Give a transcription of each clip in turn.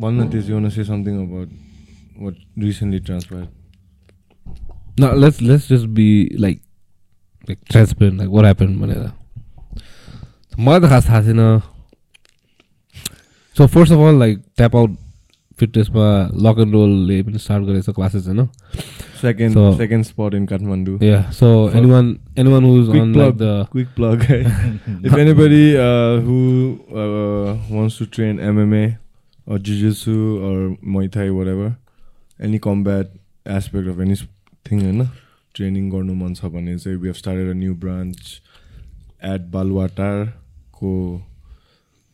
भन्न त्यस you say something about what recently transfer No, let's let's just be like like transparent, like what happened भनेर मलाई त खास थाहा छैन so first of all like tap out फिटनेसमा lock and रोलले पनि स्टार्ट गरेको छ क्लासेस होइन second So- second spot in Kathmandu yeah so anyone anyone who's Quick on like plug. The quick plug if anybody uh, who uh, wants to train MMA or jiu-jitsu or Muay Thai whatever. Any combat aspect of anything होइन training गर्नु मन छ भने चाहिँ we have started a new branch at बालुवाटारको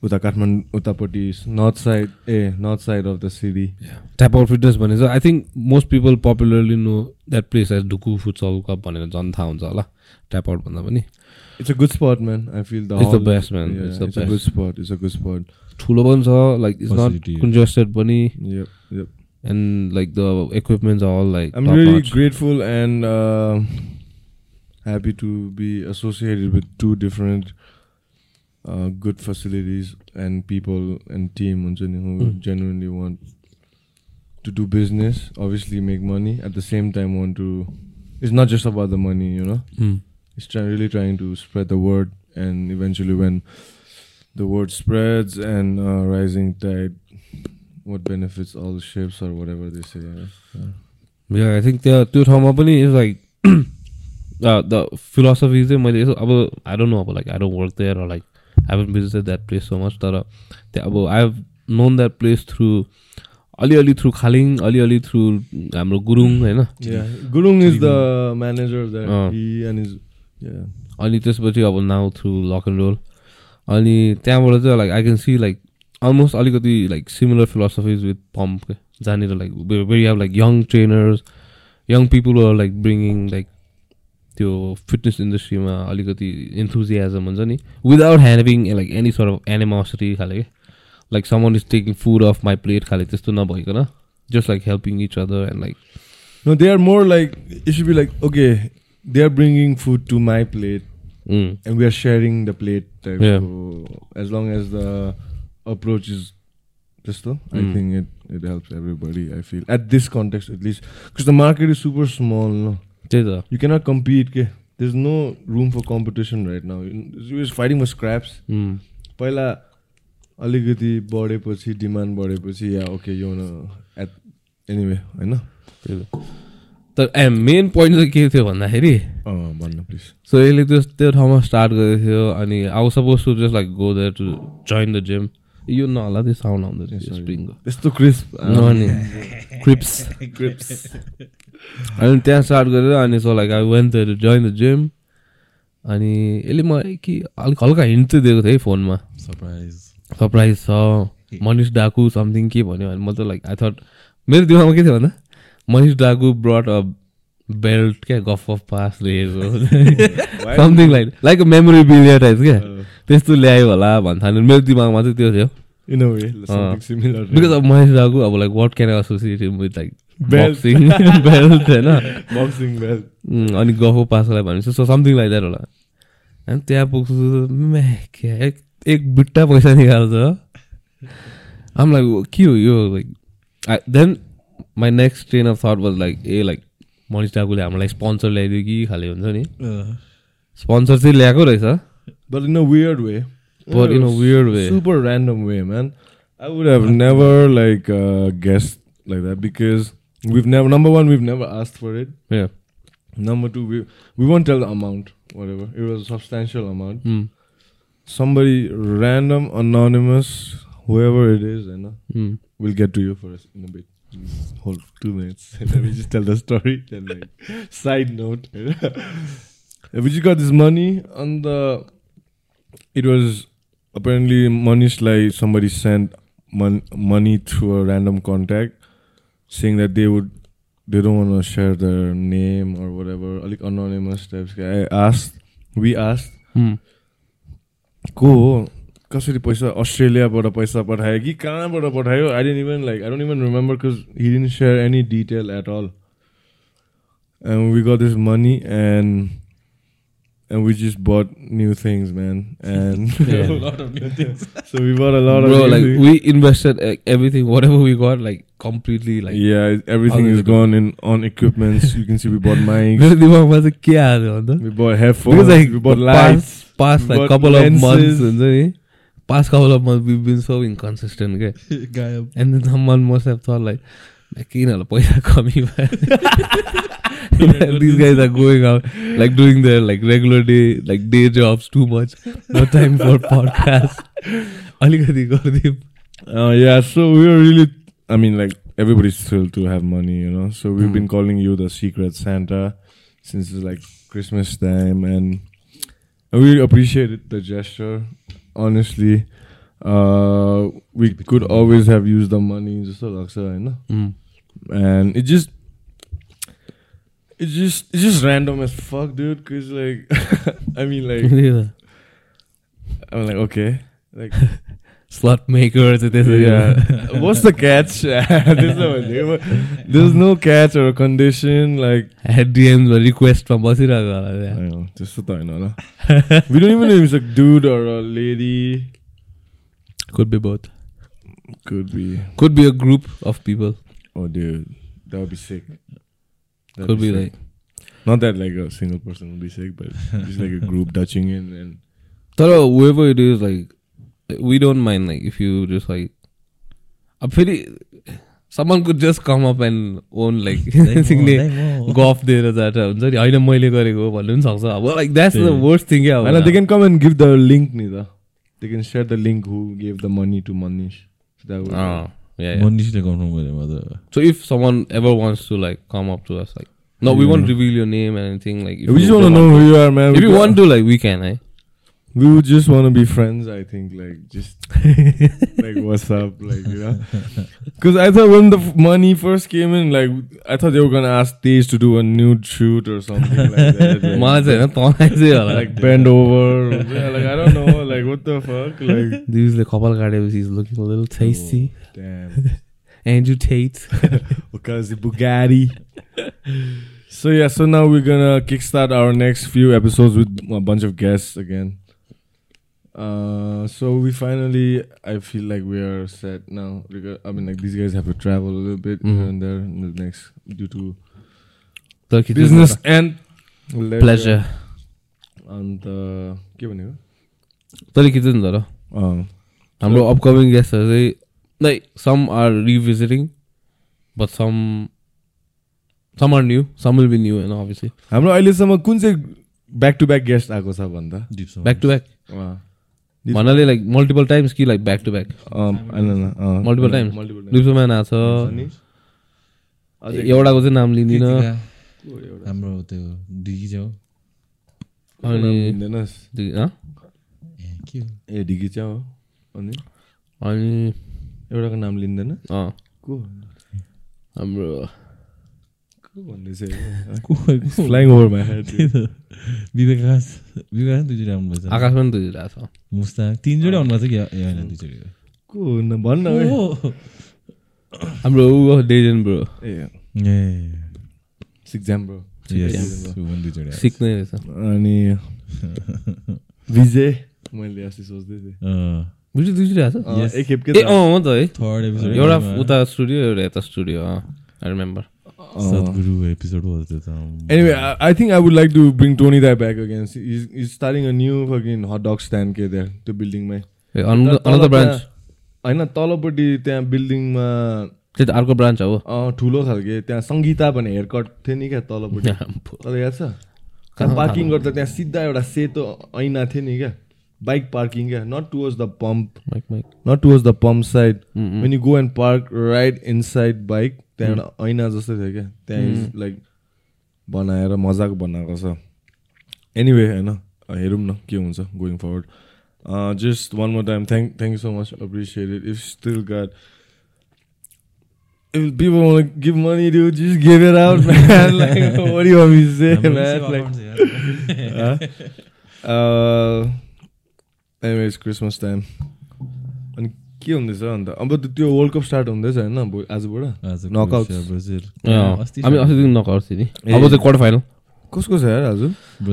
उता काठमाडौँ उतापट्टि north side uh north side of the city tap out fitness भने चाहिँ I think most people popularly know that place as Dhuku futsal cup भनेर झन् थाहा हुन्छ होला ट्याप आउट भन्दा पनि। It's a good spot man I feel the It's the best, man. It's the it's a. Good spot it's a good spot ठुलो पनि छ like it's not Facility. Congested पनि yup yup and like the equipments are all like I'm really grateful and uh, happy to be associated with two different uh, good facilities and people and team हुन्छ नि, who Mm. genuinely want to do business, obviously make money, at the same time want to. It's not just about the money, you know. It's try, really trying to spread the word, and eventually, when the word spreads and uh, rising tide, what benefits all ships or whatever they say. yeah. Yeah I think त्यहाँ त्यो ठाउँमा पनि is like the philosophy चाहिँ मैले यसो अब I don't know अब like I don't work there like I haven't visited that place so much तर त्यहाँ अब I have known that place through अलिअलि थ्रु खालिङ अलिअलि थ्रु हाम्रो गुरुङ होइन Yeah, Gurung is the manager there. Uh. he and his yeah. अनि त्यसपछि अब now through lock and roll अनि त्यहाँबाट चाहिँ like I can see like almost अलिकति like similar philosophies with pump के? जहाँनिर like very have like young trainers young people are like bringing like त्यो फिटनेस इन्डस्ट्रीमा अलिकति इन्थुजियाजम हुन्छ नि without having like any sort of animosity खाले के? Like someone is taking food off my plate खाले त्यस्तो नभइकन just like helping each other and like No, they are more like it should be like okay, they are bringing food to my plate and we are sharing the plate. Type. Yeah. So as long as the approach is just though, I Mm. think it it helps everybody. I feel at this context at least because the market is super small. No, त्यही त you cannot compete. Okay? There's no room for competition right now. You're just fighting with scraps. उम्. पहिला अलिकति बढेपछि demand बढेपछि या okay यो at anyway होइन त्यही त तर ए मेन पोइन्ट चाहिँ के थियो भन्दाखेरि सो यसले त्यो त्यो ठाउँमा स्टार्ट गरेको थियो अनि I suppose to just like go there to join the gym यो नहोला त्यो साउन्ड आउँदै Sorry. स्प्रिङको त्यस्तो क्रिस्प अनि क्रिप्स अनि त्यहाँ स्टार्ट गरेर अनि so like I went to join the gym अनि यसले मलाई कि अलिक हल्का हिन्ट चाहिँ दिएको थियो है फोनमा सरप्राइज सरप्राइज छ मनिष डाकु समथिङ के भन्यो भने म त लाइक आई थट मेरो दिमागमा के थियो भन्दा Manish Daku brought a belt क्या गफ अफ पास रहेको something like like a memorabilia type क्या त्यस्तो ल्यायो होला भन्थ्यो भने मेरो दिमागमा चाहिँ त्यो थियो इन अ वे अँ। Similar because of Mahesh Daku अब like what can associate with like. Boxing belt होइन बक्सिङ बेल उम्, अनि गफ अफ पासलाई भनेपछि सो समथिङ लाइक द्याट होला अनि त्यहाँ पुग्छु एक एक बुट्टा पैसा निकाल्छ आम लाइक के हो यो like then my next train of thought was like a like Manish डाकुले हामीलाई स्पोन्सर ल्याइदियो कि खाले हुन्छ नि स्पोन्सर चाहिँ ल्याएको रहेछ But in a weird way. But in a weird way. Super random way, man. I would have never like uh, guessed like that because we've never number one we've never asked for it. Yeah. Number two we we won't tell the amount whatever it was a substantial amount. Somebody random anonymous whoever it is, you know, we'll get to you for us in a bit. hold two minutes. Let me just tell the story. Then, like, side note, we just got this money on the. It was apparently Manish like somebody sent mon- money through a random contact, saying that they would they don't want to share their name or whatever, like anonymous types. I asked, we asked, hmm. cool. कसरी पैसा अस्ट्रेलियाबाट पैसा पठायो कि कहाँबाट पठायो I didn't even like I don't even remember because he didn't share any detail at all and we got this money and and we just bought new things, man, and Yeah. a lot of new things. so we bought a lot Bro, of new like things. we invested like, everything, whatever we got, like completely like. yeah, everything is Unbelievable. gone in on equipments. you can see we bought mics, मेरो दिमागमा चाहिँ के आयो भन्दा we bought headphones, Because like we bought the lights. past like But couple of months lenses- हुन्छ नि past couple of months we've been so inconsistent, okay? Gayab. And then someone must have thought like, Kinala poisa These guys are going out, like doing their like regular day, like day jobs too much. No time for podcast. Alikati Gordip. Uh, yeah, so we are really, I mean, like everybody's thrilled to have money, you know. So we've mm. been calling you the secret Santa since it's like Christmas time, and we appreciate the gesture Honestly, uh, we could always have used the money, just like you know, Mm. and it just. It's just it's just random as fuck, dude. Cause like, I mean, like, I'm like, okay, like, slut maker चाहिँ त्यसरी yeah. What's the catch? There's no, there's no catch or condition. Like, डिएम्समा रिक्वेस्टमा बसिरहेको होला I त्यहाँ don't know, just the time, no? We don't even know if it's a dude or a lady. could be both Could be. could be a group of people Oh, dude, that would be sick. That'd could be sick. like not that like a single person would be sick, but just like a group touching in and तर whoever it is like we don't mind like if you just like अब फेरि someone could just come up and own like सिक्ने गफ दिएर जाँदा हुन्छ नि होइन मैले गरेको भन्नु पनि सक्छ अब लाइक द्याट्स द त्यही। वर्स्ट थिङ क्या and they can come and give the link, neither. They can share the link who gave the money to Manish. So that would Ah, yeah, yeah. मनिषले confirm गरेमा त So if someone ever wants to like come up to us, like no, we won't reveal your name and anything. Like if we just want to know who you are, man. If We you want to, like we can, eh? we would just want to be friends i think like just like what's up like you know? Because i thought when the f- money first came in like i thought they were gonna ask these to do a nude shoot or something like that like, like bend over yeah, like i don't know like what the fuck like. These the couple guys he's looking a little tasty. Oh, damn. Andrew tate. Because the bugatti. So yeah so now we're gonna kickstart our next few episodes with a bunch of guests again. Uh, so we finally, I feel like we are set now. I mean, like these guys have to travel a little bit here Mhm. and there in the next due to खिच्नु business and pleasure. And uh, के भनेको? तैँले खिच्नु नि तर हाम्रो upcoming गेस्टहरू चाहिँ like some are revisiting but some some are new some will be new होइन अभियसली हाम्रो अहिलेसम्म कुन चाहिँ ब्याक टु ब्याक गेस्ट आएको छ भन्दा ब्याक टु ब्याक भन्नाले लाइक मल्टिपल टाइम्स कि like back to back times. लिप्सोम्यान आएको छ एउटाको चाहिँ नाम लिँदिनँ? हाम्रो त्यो डिगी? हँ? ए ढिकी च्या हो। अनि? अनि एउटाको नाम लिँदैन? को हाम्रो को भन्दैछ? फ्लाइङ माई हेड विवेकास विवेकास दुईचोटि आउनु भएछ आकाश पनि दुइरहेको छ। मुस्ताङ तिनचोटि आउनु भएको छ कि? होइन दुईचोटि। को हुन्न भन्न हाम्रो ऊ डेजन ब्रो ए। सिक्जाम ब्रो दुईचोटि आएको छ। सिक्नै रहेछ। अनि विजय मैले अस्ति सोच्दै थिएँ। बुझ्यो दुइचोटि आएको छ? के ए अँ हो त है। थर्ड एपिसोड एउटा उता स्टुडियो एउटा यता स्टुडियो अँ आई रिमेम्बर सद्गुरु एपिसोड हो त्यो त Anyway, I, I think I would like to bring Tony Dai back again. He's, he's starting a new fucking hot dog stand के there, त्यो बिल्डिङमै होइन तलपट्टि त्यहाँ बिल्डिङमा त्यही त अर्को ब्रान्च हो अँ, ठुलो खालके त्यहाँ सङ्गीता भन्ने हेयर कट थियो नि क्या तलपट्टि तल याद छ त्यहाँ पार्किङ गर्दा त्यहाँ सिधा एउटा सेतो ऐना थियो नि क्या बाइक पार्किङ क्या not towards the pump not towards the pump side when you go and park right inside bike त्यहाँ एउटा ऐना जस्तै थियो क्या त्यहाँ लाइक बनाएर मजाको बनाएको छ एनिवे होइन हेरौँ न के हुन्छ going forward just one more time thank thank you so much appreciate it if still got If people want to give money, dude, just give it out, man. like, what do you want me to say, man? Like, huh? uh, anyways, Christmas time. के हुँदैछ अन्त? अब त्यो world cup start हुँदैछ होइन आजबाट? Knockouts. Brazil. हामी अस्तिदेखि नकाउँछ नि। अब चाहिँ क्वार्टर फाइनल कसको छ यार आज?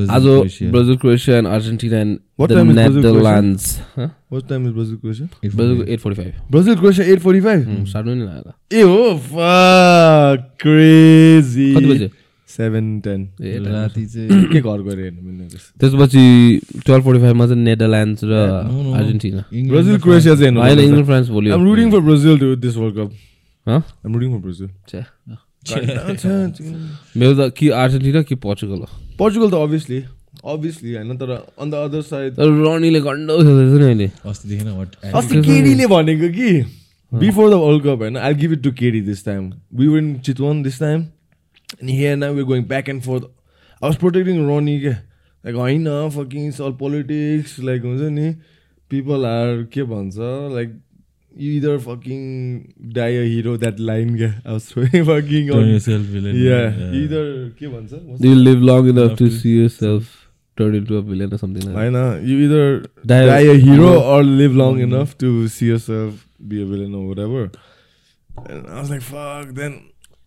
आज. Brazil Croatia and Argentina and is Brazil, Croatia? Netherlands what time is Brazil Croatia forty five Brazil Croatia at forty five start पनि लाग्यो ए हो फक क्रेजी कति बजे? सेभेन टेन राति चाहिँ के घर गएर हेर्नु मिल्ने त्यसपछि टुवेल्भ फोर्टी फाइभमा चाहिँ नेदरल्यान्ड्स र. Argentina Brazil Croatia France. चाहिँ होइन इङ्ग्ल्यान्ड फ्रान्स भोलि I'm rooting for Brazil to win this World Cup. Huh? I'm rooting for Brazil. छ्या। Portugal मेरो त कि अर्जेन्टिना कि पोर्चुगल हो त obviously, obviously होइन तर on the other side. तर रनीले गन्डो खेल्दैछ नि अहिले अस्तिदेखि अस्ति केडीले भनेको कि बिफोर द वर्ल्ड कप होइन I give it to KD this time we win Chitwan this time अनि here now we going back and forth I was protecting runny क्या लाइक होइन फकिङ अल पोलिटिक्स लाइक हुन्छ नि people are के भन्छ like you either fucking die a hero that line क्या I was fucking Turn yourself villain. Yeah, either के भन्छ You live long enough Enough to to- see yourself turn into a villain or something like that. होइन you either Die- die a hero Uh-huh. or live long Mhm. enough to see yourself be a villain or whatever. And I was like, fuck. Then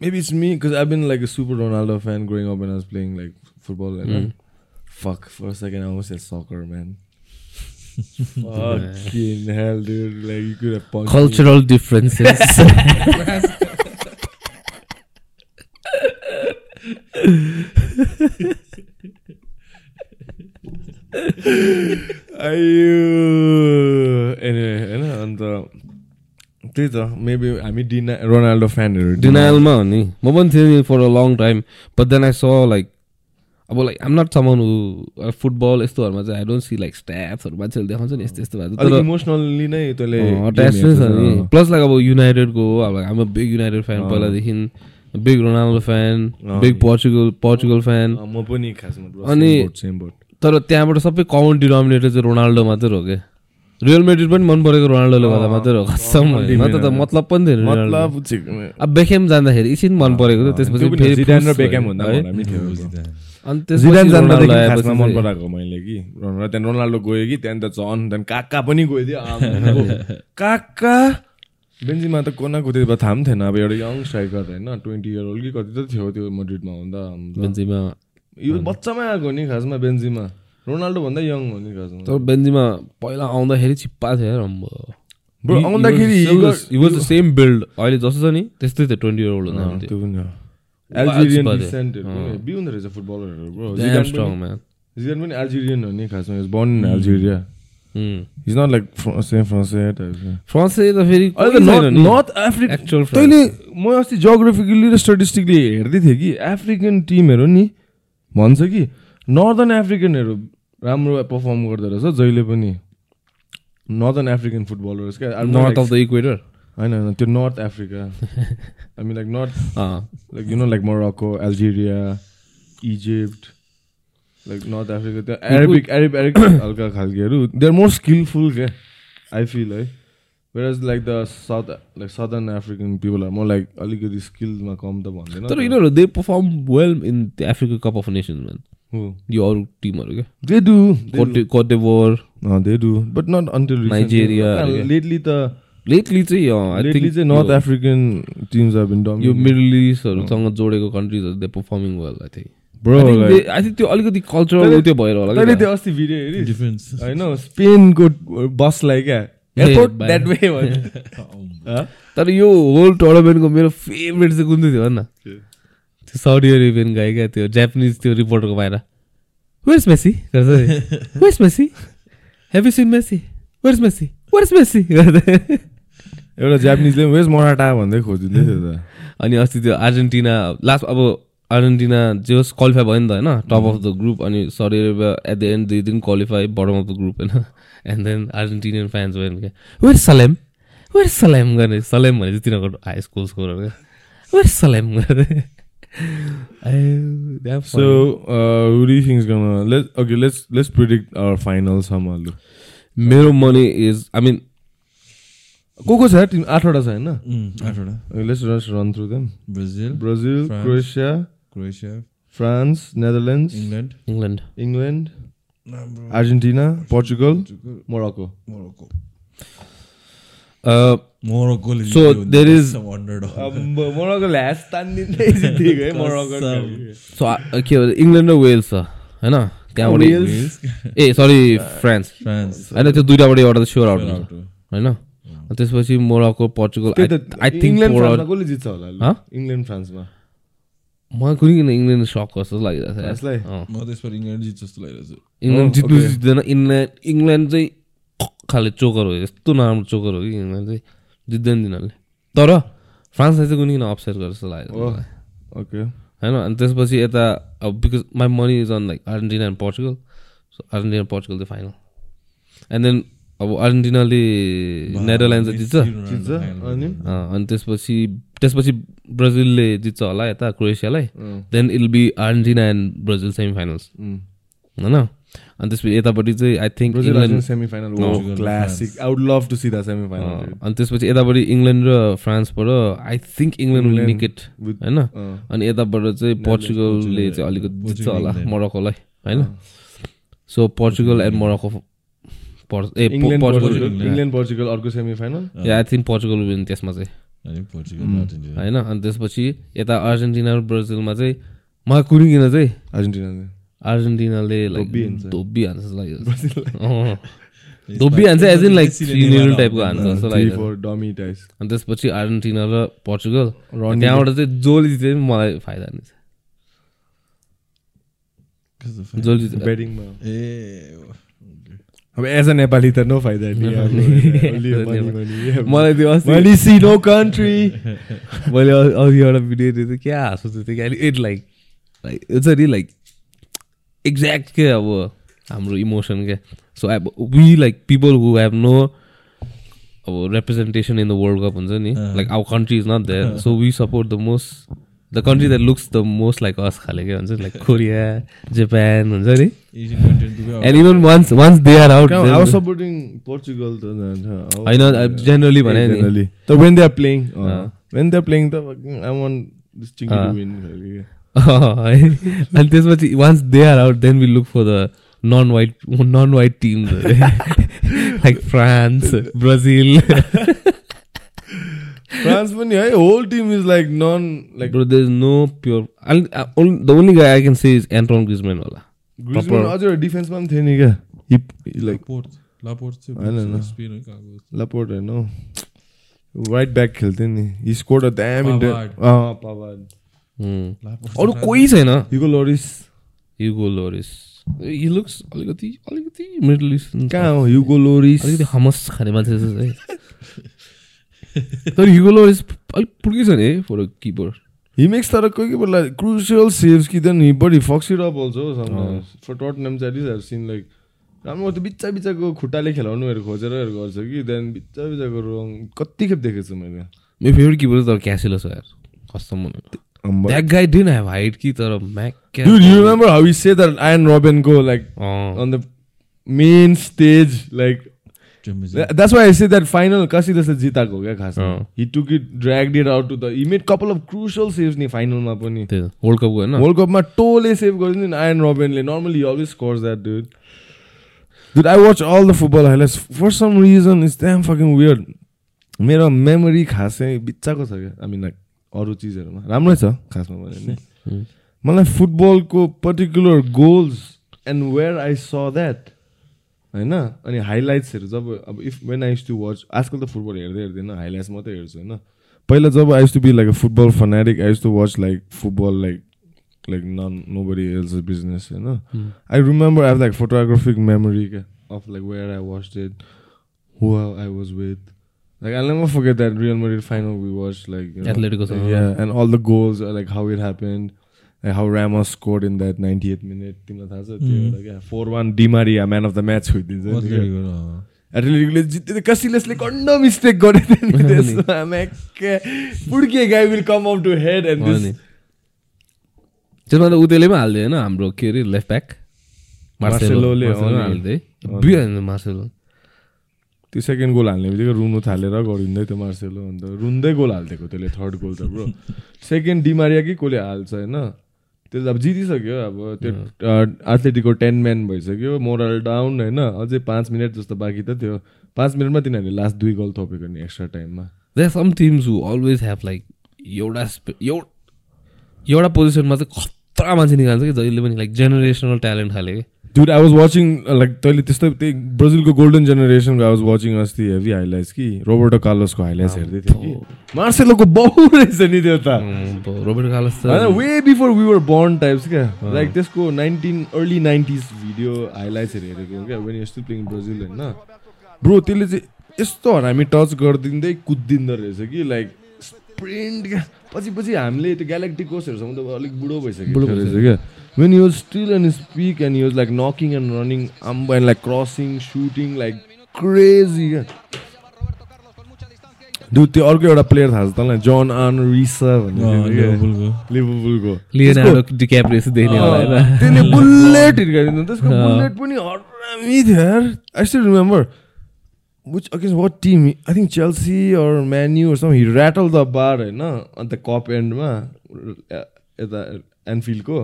is catching up on Ronaldo types. Yeah, maybe it was. Maybe it's me because I've been like a super Ronaldo fan growing up when I was playing like football. And Hmm. fuck, for a second I almost said soccer, man. Fucking hell, dude! Like you could have punched me. Cultural differences. आयो त्यही त maybe हामी डिना Ronaldo फ्यानहरू डिनायलमा हो नि। म पनि थिएँ नि for a long time but then I saw like अब like I'm not someone who football यस्तोहरूमा चाहिँ आई डोन्ट सी लाइक स्ट्याप्सहरू मान्छेले देखाउँछ नि यस्तो यस्तो भएको तर इमोसनल्ली नै तैँले अट्याच नै छ नि। प्लस लाइक अब युनाइटेडको अब हाम्रो बिग युनाइटेड फ्यान। पहिलादेखि। Big Ronaldo fan. Big Portugal Portugal fan म पनि खासमा अनि-. तर त्यहाँबाट सबै कमन डिनोमिनेटर चाहिँ रोनाल्डो मात्रै हो क्या रियल मेड्रिड पनि मन परेको रोनाल्डोले गर्दा मात्रै हो कसम त त मतलब पनि थिएन मतलब अब बेखेम जाँदाखेरि एकछिन मन परेको थियो त्यसपछि फेरि जिडान र भयो, भन्दा है? थियो. अनि जिडान खासमा मन पराएको मैले कि। रोनाल्डो त्यहाँदेखि रोनाल्डो गयो कि त्यहाँदेखि त झन् त्यहाँदेखि काका पनि गइदियो आम्माको। काका? बेन्जीमा त त्यति बेला थाहा पनि थिएन अब एउटा यङ स्ट्राइकर होइन ट्वेन्टी इयर ओल्ड कि कति त थियो त्यो मड्रिडमा हुँदा। बेन्जीमा यो बच्चामै आएको नि खासमा बेन्जीमा। रोनाल्डो भन्दा यङ हो नि तर बेन्जीमा पहिला आउँदाखेरि चिप्पा थियो अम्बो। Bro, आउँदाखेरि got- was the same build अहिले जस्तो छ नि त्यस्तै थियो ट्वेन्टी इयर ओल्ड हुँदा त्यो पनि हो। एल्जेरियन। बी हुँदो रहेछ फुटबलरहरू bro Damn strong man Zidane पनि एल्जेरियन हो नि खासमा। Born in Algeria. Is not like same France France त फेरि नर्थ अफ्रिका France. तैँले म अस्ति जोग्राफिकली र स्टेटिस्टिकली हेर्दै थिएँ कि अफ्रिकन टिमहरू नि भन्छ कि नर्दर्न अफ्रिकनहरू राम्रो पर्फर्म गर्दो रहेछ जहिले पनि नर्दर्न अफ्रिकन फुटबलर्स क्या। नर्थ अफ द इक्वेटर होइन होइन त्यो north Africa I mean like north like you know like Morocco Algeria Egypt like north Africa त्यो एरेबिक एरेब एरेबिक हल्का खालकेहरू दे आर मोर स्किलफुल क्या आई फिल है where like the south like southern African people are more like अलिकति स्किलमा कम त भन्दैन तर यिनीहरू they perform well in the Africa cup of nations man यो अरू टिमहरू क्या they do Cote d'Ivoire do but not until Nigeria, yeah. Lately त लेटली चाहिँ लेटली चाहिँ north African teams been dumb यो मिडल इस्टहरूसँग जोडेको कन्ट्रिजहरू they performing well I think bro I think त्यो अलिकति कल्चरल त्यो भएर होला तैँले त्यो अस्ति भिडियो Difference. होइन स्पेनको बसलाई क्या. द्याट वे भयो तर यो होल टुर्नामेन्टको मेरो फेभरेट चाहिँ कुन चाहिँ थियो भन्न साउदी अरेबियन गाई क्या त्यो? जापानिज त्यो रिपोर्टरको बाहिर वेयर्स मेसी गर्छ where's Messi have you seen Messi where's Messi where's Messi गर्दै। एउटा जापानिजले वेज मराठा भन्दै खोजिँदै थियो त। अनि अस्ति त्यो अर्जेन्टिना लास्ट अब अर्जेन्टिना जे होस् क्वालिफाई भयो नि त होइन टप अफ द ग्रुप अनि Saudi Arabia at the end they दिन qualify bottom of the group होइन। एन्ड देन अर्जेन्टिनियन फ्यान्स भयो क्या वेयर सलेम वेयर सलेम गर्ने। सलेम भने चाहिँ तिनीहरूको हाई स्कुल स्कोरहरू क्या। वेयर सलेम गर्दै So, uh, who do you think is gonna let? Okay, let's let's predict our finals. Hamalu. मेरो मनी इज आई मिन को को छ टिम आठवटा छ होइन आठवटा let's run through them Brazil Brazil France. Croatia Croatia France Netherlands England England England Argentina Portugal Morocco Morocco Uh, मोरक्कोले So, there is- Morocco ल्यास तानिँदै जितेको है मोरक्को सो के भन्छ इङ्ल्यान्ड र वेल्स छ होइन त्यहाँबाट? ए सरी फ्रान्स फ्रान्स होइन त्यो दुइटाबाट एउटा त स्योर आउट हुन्छ होइन त्यसपछि Morocco Portugal I think England four फ्रान्समा कसले जित्छ होला? इङ्ल्यान्ड फ्रान्समा मलाई कुनै किन इङ्ल्यान्ड सक जस्तो लागिरहेको छ अँ। म त यसपालि इङ्ल्यान्ड जित्छ जस्तो लागिरहेको छ इङ्ल्यान्ड Oh, जित्नु. जित्दैन इङ्ल्यान्ड इङ्ल्यान्ड चाहिँ खाले चोकर हो यस्तो नराम्रो चोकर हो कि इङ्ल्यान्ड चाहिँ जित्दैन तिनीहरूले। तर फ्रान्सलाई चाहिँ कुनै किन अपसेट गर्छ जस्तो लाग्यो। ओके। होइन अनि त्यसपछि यता अब because my money is on like Argentina and Portugal so Argentina Portugal चाहिँ फाइनल एन्ड देन अब अर्जेन्टिनाले नेदरल्यान्ड चाहिँ जित्छ। जित्छ अनि? अँ, अनि त्यसपछि त्यसपछि ब्राजिलले जित्छ होला यता क्रोएसियालाई then it'll be Argentina and Brazil semi finals होइन? अनि त्यसपछि यतापट्टि चाहिँ I think England semifinal Portugal, classic I would love to see the uh, semifinal अनि त्यसपछि यतापट्टि इङ्ल्यान्ड र फ्रान्सबाट आई थिङ्क इङ्ल्यान्ड विल निकेट with- होइन? अनि यताबाट चाहिँ पोर्चुगलले चाहिँ अलिकति जित्छ होला. मोरक्कोलाई होइन? So Portugal and Morocco a England Portugal Portugal England Portugal अर्को semifinal I think Portugal win त्यसमा चाहिँ। अर्जेन्टिना होइन? अनि त्यसपछि यता अर्जेन्टिना र ब्राजिलमा चाहिँ मलाई कुनै किन चाहिँ? Argentina अर्जेन्टिनाले like धोबिहाल्छ। धोबिहाल्छ जस्तो लाग्यो। धोबिहाल्छ एज इन लाइक निल टाइपको हान्छ जस्तो लाग्यो अनि त्यसपछि अर्जेन्टिना र पोर्चुगल रनी त्यहाँबाट चाहिँ जसले जिते पनि मलाई फाइदा नि छ ए अब एज अ नेपाली त नो फाइदा नि. मलाई त्यो अस्ति no country. मैले अघि एउटा भिडियो हेरेको थिएँ क्या हाँसो थियो क्या it like like it's a like exact के अब हाम्रो इमोसन क्या सो अब we like people who have no अब representation in the world cup हुन्छ नि। Like our country is not there so we support the most the country that looks the most like us खाले के हुन्छ like Korea Japan हुन्छ नि and even once once they are out I was supporting Portugal त। होइन generally भने नि Generally. So when they are playing, uh, अँ। when they are playing, the fucking- I want है अनि त्यसपछि once they are out then we look for the non white non white team like France Brazil France पनि है whole team is like non like Bro, there is no pure. I'll, I, only, the only guy I can say is Antoine Griezmann. Wala. Griezmann proper- अझ डिफेन्समा पनि थियो नि क्या He- he like Laporte होइन, right back खेल्थ्यो नि score a damn in अरू कोही छैन Hugo Lloris Hugo Lloris he looks अलिकति अलिकति मिडल इस्ट कहाँ हो हिगो लोरिस अलिकति हमस खाने मान्छे जस्तो है तर युगो लोरिस अलिक पुर्कै छ नि है फर किपर He makes तर कोही कोही बेला crucial saves कि but he fucks it up also sometimes. For Tottenham at least I've seen like राम्रो त्यो बिच्चा बिच्चाको खुट्टाले खेलाउनुहरू खोजेरहरू गर्छ कि देन बिच्चा बिच्चाको रङ कति खेप देखेको छु मैले मेरो फेभरेट किपर तर क्यासिलो छ यार कस्तो मन द्याट गाई डिन हेभ हाइट कि तर म्याक Dude, you remember how he said that Iron Robin go like on the main stage like That's why I say that final kasi जस्तो जिताएको क्या खासमा अँ। He took it, dragged it out to the he made couple of crucial saves नि? फाइनलमा पनि world कपको होइन वर्ल्ड कपमा टोले सेभ गरिदिन्छ नि आयन रोबेनले normally always scores that dude dude I watch all the football highlights for some reason is damn fucking weird मेरो मेमोरी खासै बिच्चाको छ क्या आई मिन लाइक अरू चिजहरूमा। राम्रै छ खासमा भन्यो भने. मलाई फुटबलको particular goals and where I saw that होइन? अनि हाइलाइट्सहरू जब अब if when I to watch आजकल त फुटबल हेर्दै हेर्दैन हाइलाइट्स मात्रै हेर्छु होइन? पहिला जब I to be like a football fanatic I to watch like football like like none nobody else business होइन? Remember I have like photographic memory ka- of like where I watched it, who I was with. Like I'll never forget that Real Madrid final we watched. Like you know, Atletico San- yeah, and all the goals, uh, like how it happened, like how Ramos scored in that 98th minute. तिमीलाई थाहा छ त्यो क्या four one Di Maria man of the match खोइदिन्छ एटलेटिकले जित्यो कसिलेसले कन्ड mistake गरेको थियो पुड्के guy will come out to head and त्यसमा त उतेले पनि हालिदियो होइन हाम्रो के अरे लेफ्ट ब्याक मार्सेलोले, हालिदियो मार्सेलो त्यो सेकेन्ड गोल हाल्ने बित्तिकै रुनु थालेर गरिँदै त्यो मार्सेलो अन्त रुन्दै गोल हालिदिएको त्यसले थर्ड गोल त ब्रो सेकेन्ड डिमारिया कि कसले हाल्छ होइन? त्यो त अब जितिसक्यो अब त्यो एथलेटिकको टेन म्यान भइसक्यो मोरल डाउन होइन अझै पाँच मिनट जस्तो बाँकी त थियो। पाँच मिनटमा तिनीहरूले लास्ट दुई गोल थपेको नि एक्स्ट्रा टाइममा there some teams who always have like एउटा एउटा पोजिसनमा चाहिँ खतरा मान्छे निकाल्छ कि जहिले पनि लाइक जेनेरेसनल ट्यालेन्ट खाले dude I was watching like तैँले त्यस्तै त्यही ब्राजिलको गोल्डन जेनेरेसनको आई वाज वाचिङ अस्ति हेभी हाइलाइट्स कि रोबर्टो कार्लोसको हाइलाइट्स हेर्दै थियो कि मार्सेलोको बहु रहेछ नि त्यो त रोबर्ट कार्लस होइन way before we were born types क्या लाइक त्यसको नाइन्टिन अर्ली नाइन्टिज भिडियो हाइलाइट्सहरू हेरेको क्या when you still playing Brazil होइन ब्रो त्यसले चाहिँ यस्तो हामी टच गरिदिँदै कुद्दिँदो रहेछ कि लाइक स्प्रिन्ट क्या पछि पछि हामीले त्यो ग्यालेक्टिकोसहरूसँग त अलिक बुढो भइसक्यो। क्या? When you still and speak and use like knocking and running um and like crossing shooting like crazy क्या दुध त्यो अर्को एउटा प्लेयर थाहा छ तँलाई? जन आन रिसा त्यसले बुलेट हिर्काइदिनु त्यसको बुलेट पनि हरामी थियो यार। I still remember which against what team I think Chelsea or some he rattle the bar होइन अन्त कप एन्डमा यता एनफिल्डको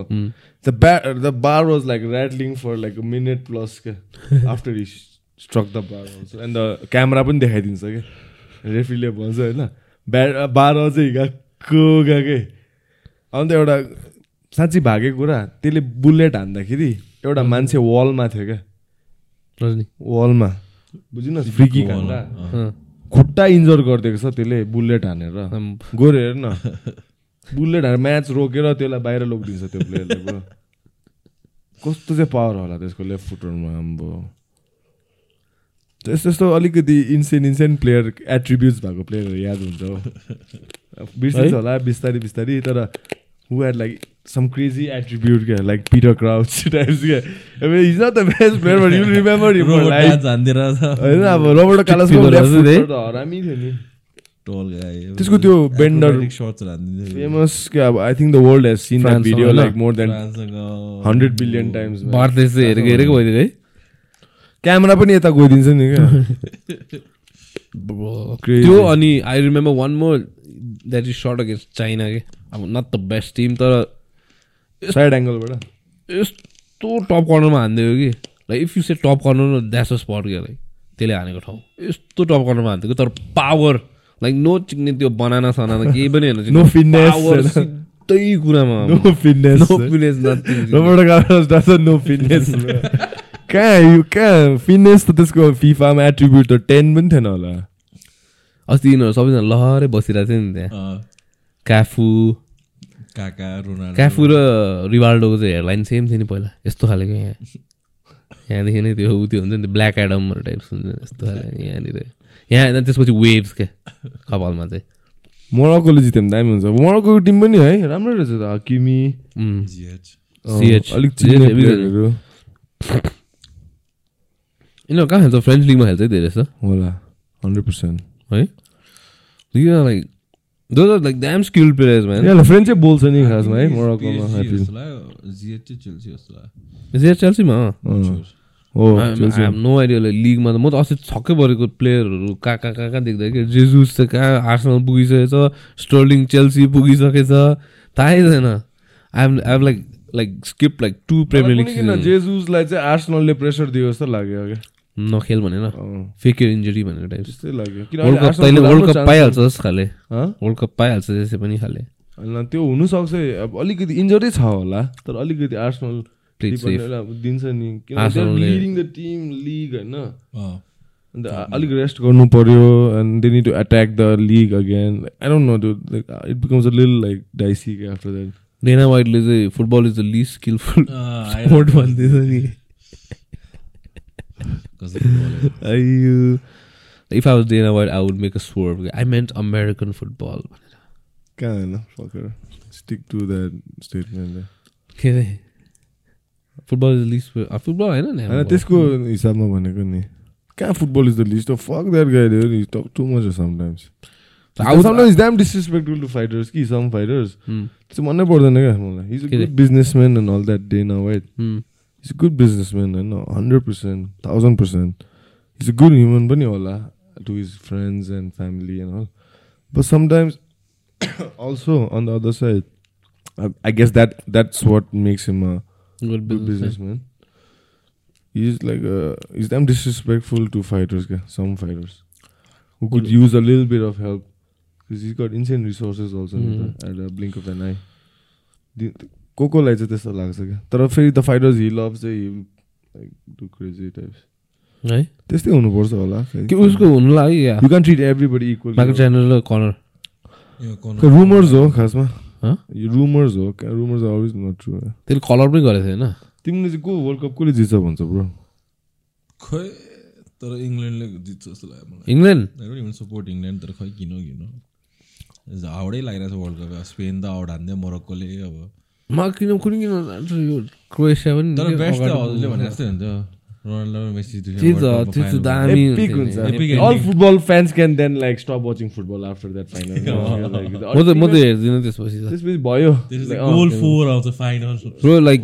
the bar the bar was like rattling for like a minute plus क्या after he struck the bar and the camera पनि देखाइदिन्छ क्या रेफ्रीले भन्छ होइन ब्या बार चाहिँ गएको गएकै अन्त एउटा साँच्ची भागेको कुरा त्यसले बुलेट हान्दाखेरि एउटा मान्छे वलमा थियो क्या वलमा बुझिन फ्री किक हान्दा अँ, खुट्टा इन्जर गरिदिएको छ त्यसले बुलेट हानेर। गोरे हेर न। बुलेट हानेर म्याच रोकेर त्यसलाई बाहिर लगिदिन्छ त्यो प्लेयरलाई ब्रो कस्तो चाहिँ पावर होला त्यसको लेफ्ट फुटरमा आम्बो त्यस्तो यस्तो अलिकति इन्सेन इन्सेन प्लेयर एट्रिब्युट्स भएको प्लेयरहरू याद हुन्छ हो। बिर्सिन्छ होला बिस्तारै बिस्तारै तर एट्रिब्युट क्या लाइक पिटर क्राउच टाइप्स क्या अब is not the best player but you remember him robot like dance हान्दिएर त होइन अब रोबर्टो कालासको लेफ्ट हरामी थियो नि त्यसको त्यो हान्दिन्थ्यो फेमस क्या अब I think the world has seen that video like more than hundred billion times भारदेश चाहिँ हेरेको हेरेको भइदियो है क्यामेरा पनि यता गइदिन्छ नि क्या Crazy. त्यो अनि I remember one more that is shot against China के अब नट द बेस्ट टिम तर साइड एङ्गलबाट यस्तो टप कर्नरमा हानिदियो कि? Like if you say top corner that's a spot क्या? लाइक त्यसले हानेको ठाउँ। यस्तो टप कर्नरमा हानिदिएको तर पावर लाइक नो चिक्ने त्यो बनाना सनाना केही पनि होइन Power होइन? सिधै कुरामा no fitness no fitness. Roberto no fitness कहाँ यो कहाँ फिटनेस त त्यसको फिफामा एट्रिब्युट त टेन पनि थिएन होला। अस्ति यिनीहरू सबैजना लहरै बसिरहेको थियो नि त्यहाँ। अँ, क्याफु काका रोनाल्डो। क्याफु र रिवाल्डोको चाहिँ हेडलाइन सेम थियो नि पहिला। यस्तो खालेको यहाँ। यहाँदेखि नै त्यो उ त्यो हुन्छ नि त्यो ब्ल्याक एडमहरू टाइप्स हुन्छ नि यस्तो खाले यहाँनिर। यहाँ होइन त्यसपछि वेभ्स क्या कपालमा चाहिँ। मोरक्कोले जित्यो भने दामी हुन्छ। मोरक्कोको टिम पनि है राम्रो रहेछ त किमी उम्, जिएच अँ, CH. अलिक यिनीहरू कहाँ खेल्छ? फ्रेन्च लिगमा खेल्छ है धेरै जस्तो। होला। हन्ड्रेड पर्सेन्ट है? Like though like damn skill players man फ्रेन्चै बोल्छ नि खासमा है मोरक्कोमा I feel. जिएच चेल्सीमा। हो. नो आइडिया लिगमा त म त अस्ति छक्कै परेको प्लेयरहरू कहाँ कहाँ कहाँ कहाँ देख्दा कि जेजुस चाहिँ कहाँ आर्सनल पुगिसकेछ स्टर्लिङ चेल्सी पुगिसकेछ थाहै छैन I am I like like skip like to Premier League जेजुसलाई चाहिँ आर्सनलले प्रेसर दियो जस्तो लाग्यो क्या नखेल भनेर फेक इन्जुरी भनेर टाइप त्यस्तै लाग्यो। वर्ल्ड कप तैँले वर्ल्ड कप पाइहाल्छ जस्तो खाले। हँ? वर्ल्ड कप पाइहाल्छ त्यसै पनि खाले। होइन त्यो हुनसक्छ। अब अलिकति इन्जरी छ होला तर अलिकति आर्सनल दिन्छ नि। लिडिङ द टिम लिग होइन। अँ, अन्त अलिक रेस्ट गर्नु पर्यो and they need to attack the league again I don't know त्यो it becomes a lil like dicey के आफ्टर द्याट डेना वाइटले चाहिँ football is the least skillful sport भन्दैछ नि। Football Dana White I would make a swerve I meant American football कहाँ होइन fucker stick to that statement के अरे football is list football होइन नि होइन त्यसको हिसाबमा भनेको नि। कहाँ football is the least of fuck that guide talk too much sometimes I was- sometimes damn disrespectful to fighters कि some fighters. Hmm. त्यो चाहिँ मनै पर्दैन क्या मलाई good businessman and all that Dana White he's a good businessman, I know, 100%, 1000%. He's a good human, but all to his friends and family and all. But sometimes, also on the other side, I, I, guess that that's what makes him a good, good businessman. He's like, a, he's damn disrespectful to fighters, some fighters who could good. use a little bit of help because he's got insane resources also mm -hmm. at a blink of an eye. को कोलाई चाहिँ त्यस्तो लाग्छ क्या। तर फेरि the fighters he love चाहिँ crazy types है? त्यस्तै हुनुपर्छ होला। कि उसको हुनु लाग्यो yeah you can treat everybody equal Michael Chandler र कर्नर यो corner- रुमर्स हो खासमा। रुमर्स हो रुमर्स अलवेज नट ट्रु त्यसले कलर पनि गरेको थियो होइन तिमीले चाहिँ को वर्ल्ड कप कसले जित्छ भन्छ ब्रो? खै? तर इङ्ल्यान्डले जित्छ जस्तो लाग्यो मलाई। England? I don't even support England तर खै किन किन हाउडै लागिरहेको छ वर्ल्ड कप स्पेन त आउट हान्दै मोरक्कोले अब। म किन कुनै किन जान्छु यो क्रोएसिया पनि तर बेस्ट त हजुरले भने जस्तै रोनाल्डो मेसी दामी म त म त हेर्दिनँ त्यसपछि त्यसपछि भयो गोल फोर आउँछ फाइनल ब्रो लाइक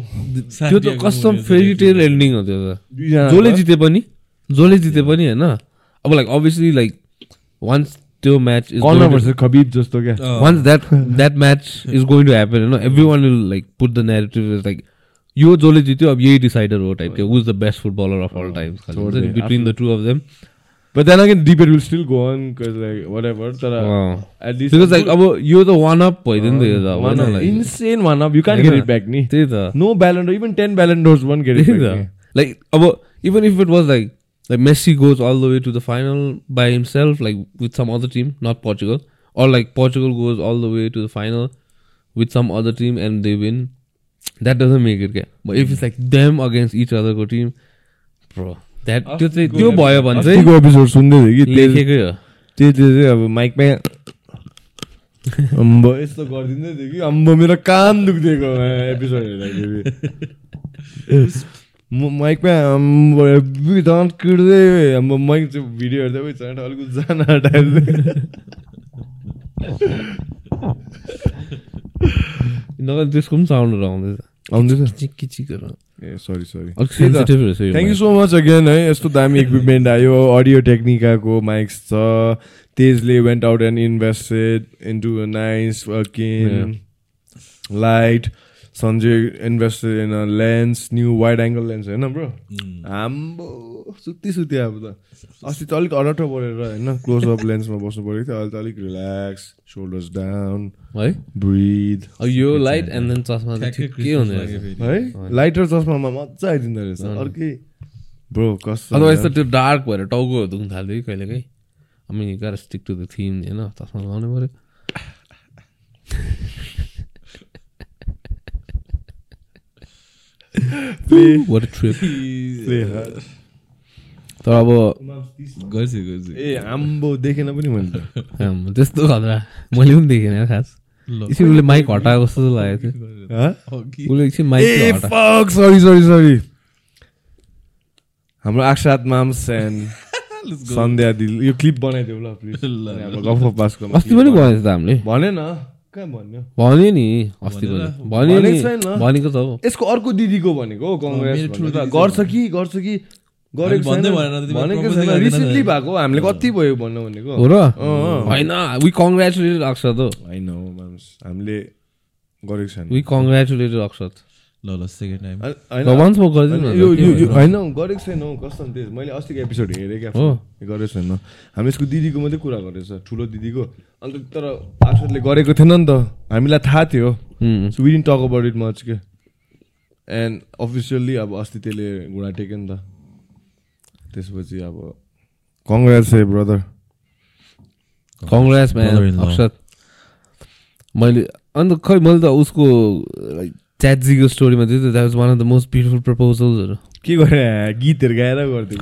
त्यो त कस्टम फेरि टेल एन्डिङ हो त्यो त। जसले। जिते पनि जसले जिते पनि होइन। अब like obviously like once त्यो match is Conor versus Khabib जस्तो क्या once that that match is going to happen होइन every one will like put the narrative is like यो जसले जित्यो अब यही डिसाइडर हो type was the best footballer of all times Totally. Between the two of them But then again, debate will still go on because like whatever. तर at least because like अब यो त वान अप भइदियो नि त यो त अब one होइन up, like- insane one up. You can't get होइन। it back, ni. त्यही त No Ballon d'Or, even ten Ballon d'Ors won't get it त्यही back. त ni. लाइक अब even if it like Messi goes all the way to the final by himself like with some other team not Portugal or like Portugal goes all the way to the final with some other team and they win, that doesn't make it. क्या But if it's like them against each other को team, bro, that त्यो चाहिँ त्यो भयो भने चाहिँ episode सुन्दै थियो कि लेखेकै हो त्यसले चाहिँ अब माइकमा अम्बो यस्तो गरिदिँदै थियो कि अम्बो मेरो कान दुख्दिएको एपिसोड हेर्दाखेरि माइकमा झन् किड्दै अम्बो माइक चाहिँ भिडियो हेर्दै उयो झन् अलिक जान हटाएर नगद त्यसको पनि साउन्डहरू आउँदैछ। आउँदैछ। चिक चिकहरू ए sorry sorry thank you. So much again है। यस्तो दामी इक्विपमेन्ट आयो अडियो टेक्निकाको माइक्स छ। तेजले went out and invested into nice working light Sanjay invested in a lens new wide angle lens होइन ब्रो? आम्बो सुत्ती सुत्यो अब त अस्ति त अलिक अलटो परेर होइन क्लोज अप लेन्समा बस्नु परेको थियो। अहिले त अलिक रिल्याक्स सोल्डर्स डाउन है? ब्रिथ अब यो लाइट एन्ड देन चस्मा ठिकै हुने। है? लाइटर चस्मामा मजा आइदिँदो रहेछ। अर्कै ब्रो कस्तो अदरवाइज त त्यो डार्क भएर टाउकोहरू दुख्नु थाल्यो कि कहिलेकाहीँ हामी गाह्रो स्टिक टु द थिम होइन? चस्मा लगाउनु पऱ्यो। What a trip. तर अब गर्छु गर्छु। ए आम्बो देखेन पनि मैले त। त्यस्तो खतरा मैले पनि देखेन यार खास। एकछिन उसले माइक हटाएको जस्तो लागेको थियो? हँ? उसले एकछिन माइक सरी सरी सरी हाम्रो अक्षात माम्स एन्ड सन्ध्या दिल यो क्लिप बनाइदेऊ ल प्लिज गफ पासको अस्ति पनि भनेको त हामीले। भनेन। कहाँ भन्यो? भन्यो नि अस्ति भन्यो। भनेको त हो। यसको अर्को दिदीको भनेको हौ कङ्ग्रेस गर्छ कि गर्छ कि? गरेको रिसेन्टली। भएको हामीले कति भयो भन्नु भनेको। हो र? होइन वी कङ्ग्रेचुलेटेड अक्षत हो। होइन हौ माम्स हामीले गरेको छैन। वी कङ्ग्रेचुलेटेड अक्षत ल ल सेकेन्ड टाइम होइन, गरेको छैन हौ कसम त्यस मैले अस्तिको एपिसोड हेरेँ क्या। हो। गरेको छैन। हामी यसको दिदीको मात्रै कुरा गरेछ ठुलो दिदीको। अन्त तर अक्षरले गरेको थिएन नि त। हामीलाई थाहा थियो। So within talk about it much के एन्ड अफिसियल्ली अब अस्ति त्यसले घुँडा टेक्यो नि त। त्यसपछि अब कङ्ग्रेस है ब्रदर कङ्ग्रेस. अक्षत। मैले अन्त खै मैले त उसको लाइक च्याटजीको स्टोरीमा थियो that was one of the most beautiful प्रपोजल्सहरू के गरे गीतहरू गाएर गर्थ्यो?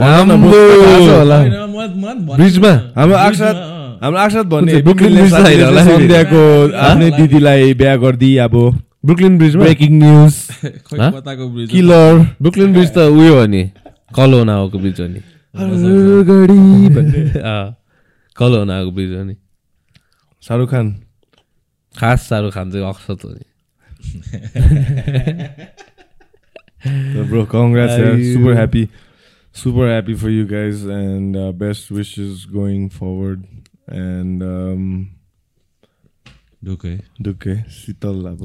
हाम्रो अँ। हाम्रो अक्षत भन्ने दिदीलाई बिहा गरिदिई अब Brooklyn ब्रिजमा breaking news killer Brooklyn Bridge त उयो हो नि कलोनाको ब्रिज हो नि। गढी भन्ने अँ, कल हुन आएको ब्रिज हो नि। शाहरुख खान। खास शाहरुख खान चाहिँ अक्षत हो नि bro congrats yeah. Aye. super happy. Super happy for you guys and uh, best wishes going forward. And um ढुक्कै दुःखै शीतल अब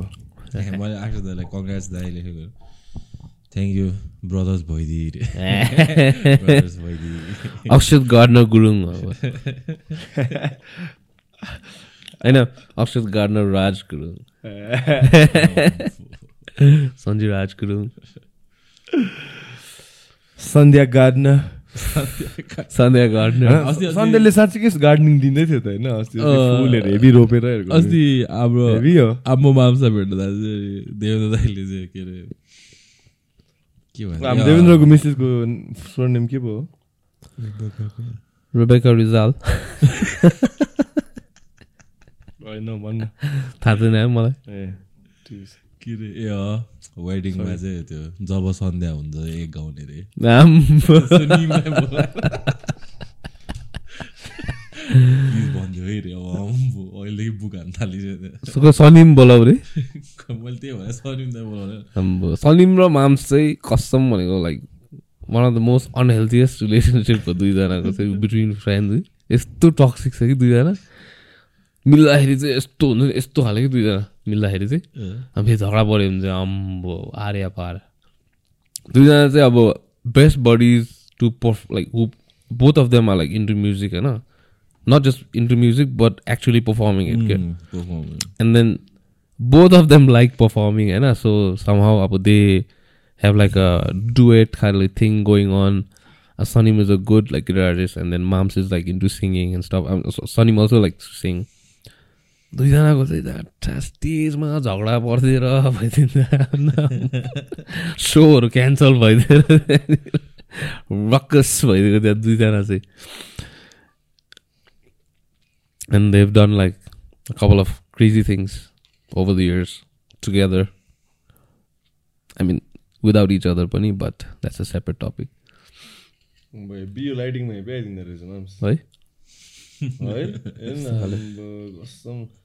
मैले आफ्नो दाइलाई कङ्ग्रेट्स दाइ लेखेको थ्याङ्क यू ब्रदर्स भइदिए अक्षत गार्डनर गुरुङ अब होइन Akshat Gardner Raj Gurung. Sanju Raj Gurung. Sandhya Gardner. Sandhya Gardner. अस्ति- अस्ति- सन्ध्याले साँच्चीकै गार्डनिङ दिँदै थियो त होइन अस्ति। फुलहरू हेभी रोपेर अस्ति हाम्रो हेभी हो। आम्मो माम्सा भेट्दा चाहिँ देवेन्द्र दाइले चाहिँ के अरे के भन्छ? हाम्रो देवेन्द्रको मिसेसको स्वर्नेम के पो हो रुबेका रिजाल। होइन भन्न थाहा छैन है मलाई ए। के अरे ए वेडिङमा चाहिँ त्यो जब सन्ध्या हुन्छ एक गाउने रे है अब अहिले बुक थालिसक्यो सुको सनिम बोलाउ रे मैले त्यही भनेर सनिम बोलाउने। सनिम र माम्स चाहिँ कसम भनेको like one of the most unhealthiest relationship हो दुईजनाको चाहिँ बिट्विन फ्रेन्ड्स यस्तो टक्सिक छ कि दुईजना मिल्दाखेरि चाहिँ यस्तो हुन्छ नि यस्तो खाले कि दुईजना मिल्दाखेरि चाहिँ हामी झगडा पऱ्यो भने चाहिँ अम्ब आर्य दुईजना चाहिँ अब best buddy to perf like who both of them are like into music होइन? Not just into music but actually performing it and then both of them like performing होइन? सो सम हाउ अब they have like a duet it hide lie going on Sunny is a good like yes and then mums is like into singing and stop Sunny also like sing दुईजनाको चाहिँ झट्ट स्टेजमा झगडा पर्थिएर भइदिन्छ सोहरू cancel भइदिएर रक्कस भइदिएको त्यहाँ दुईजना चाहिँ। And they done like couple of crazy things over the years together I mean without each other पनि but that's a separate topic lighting है?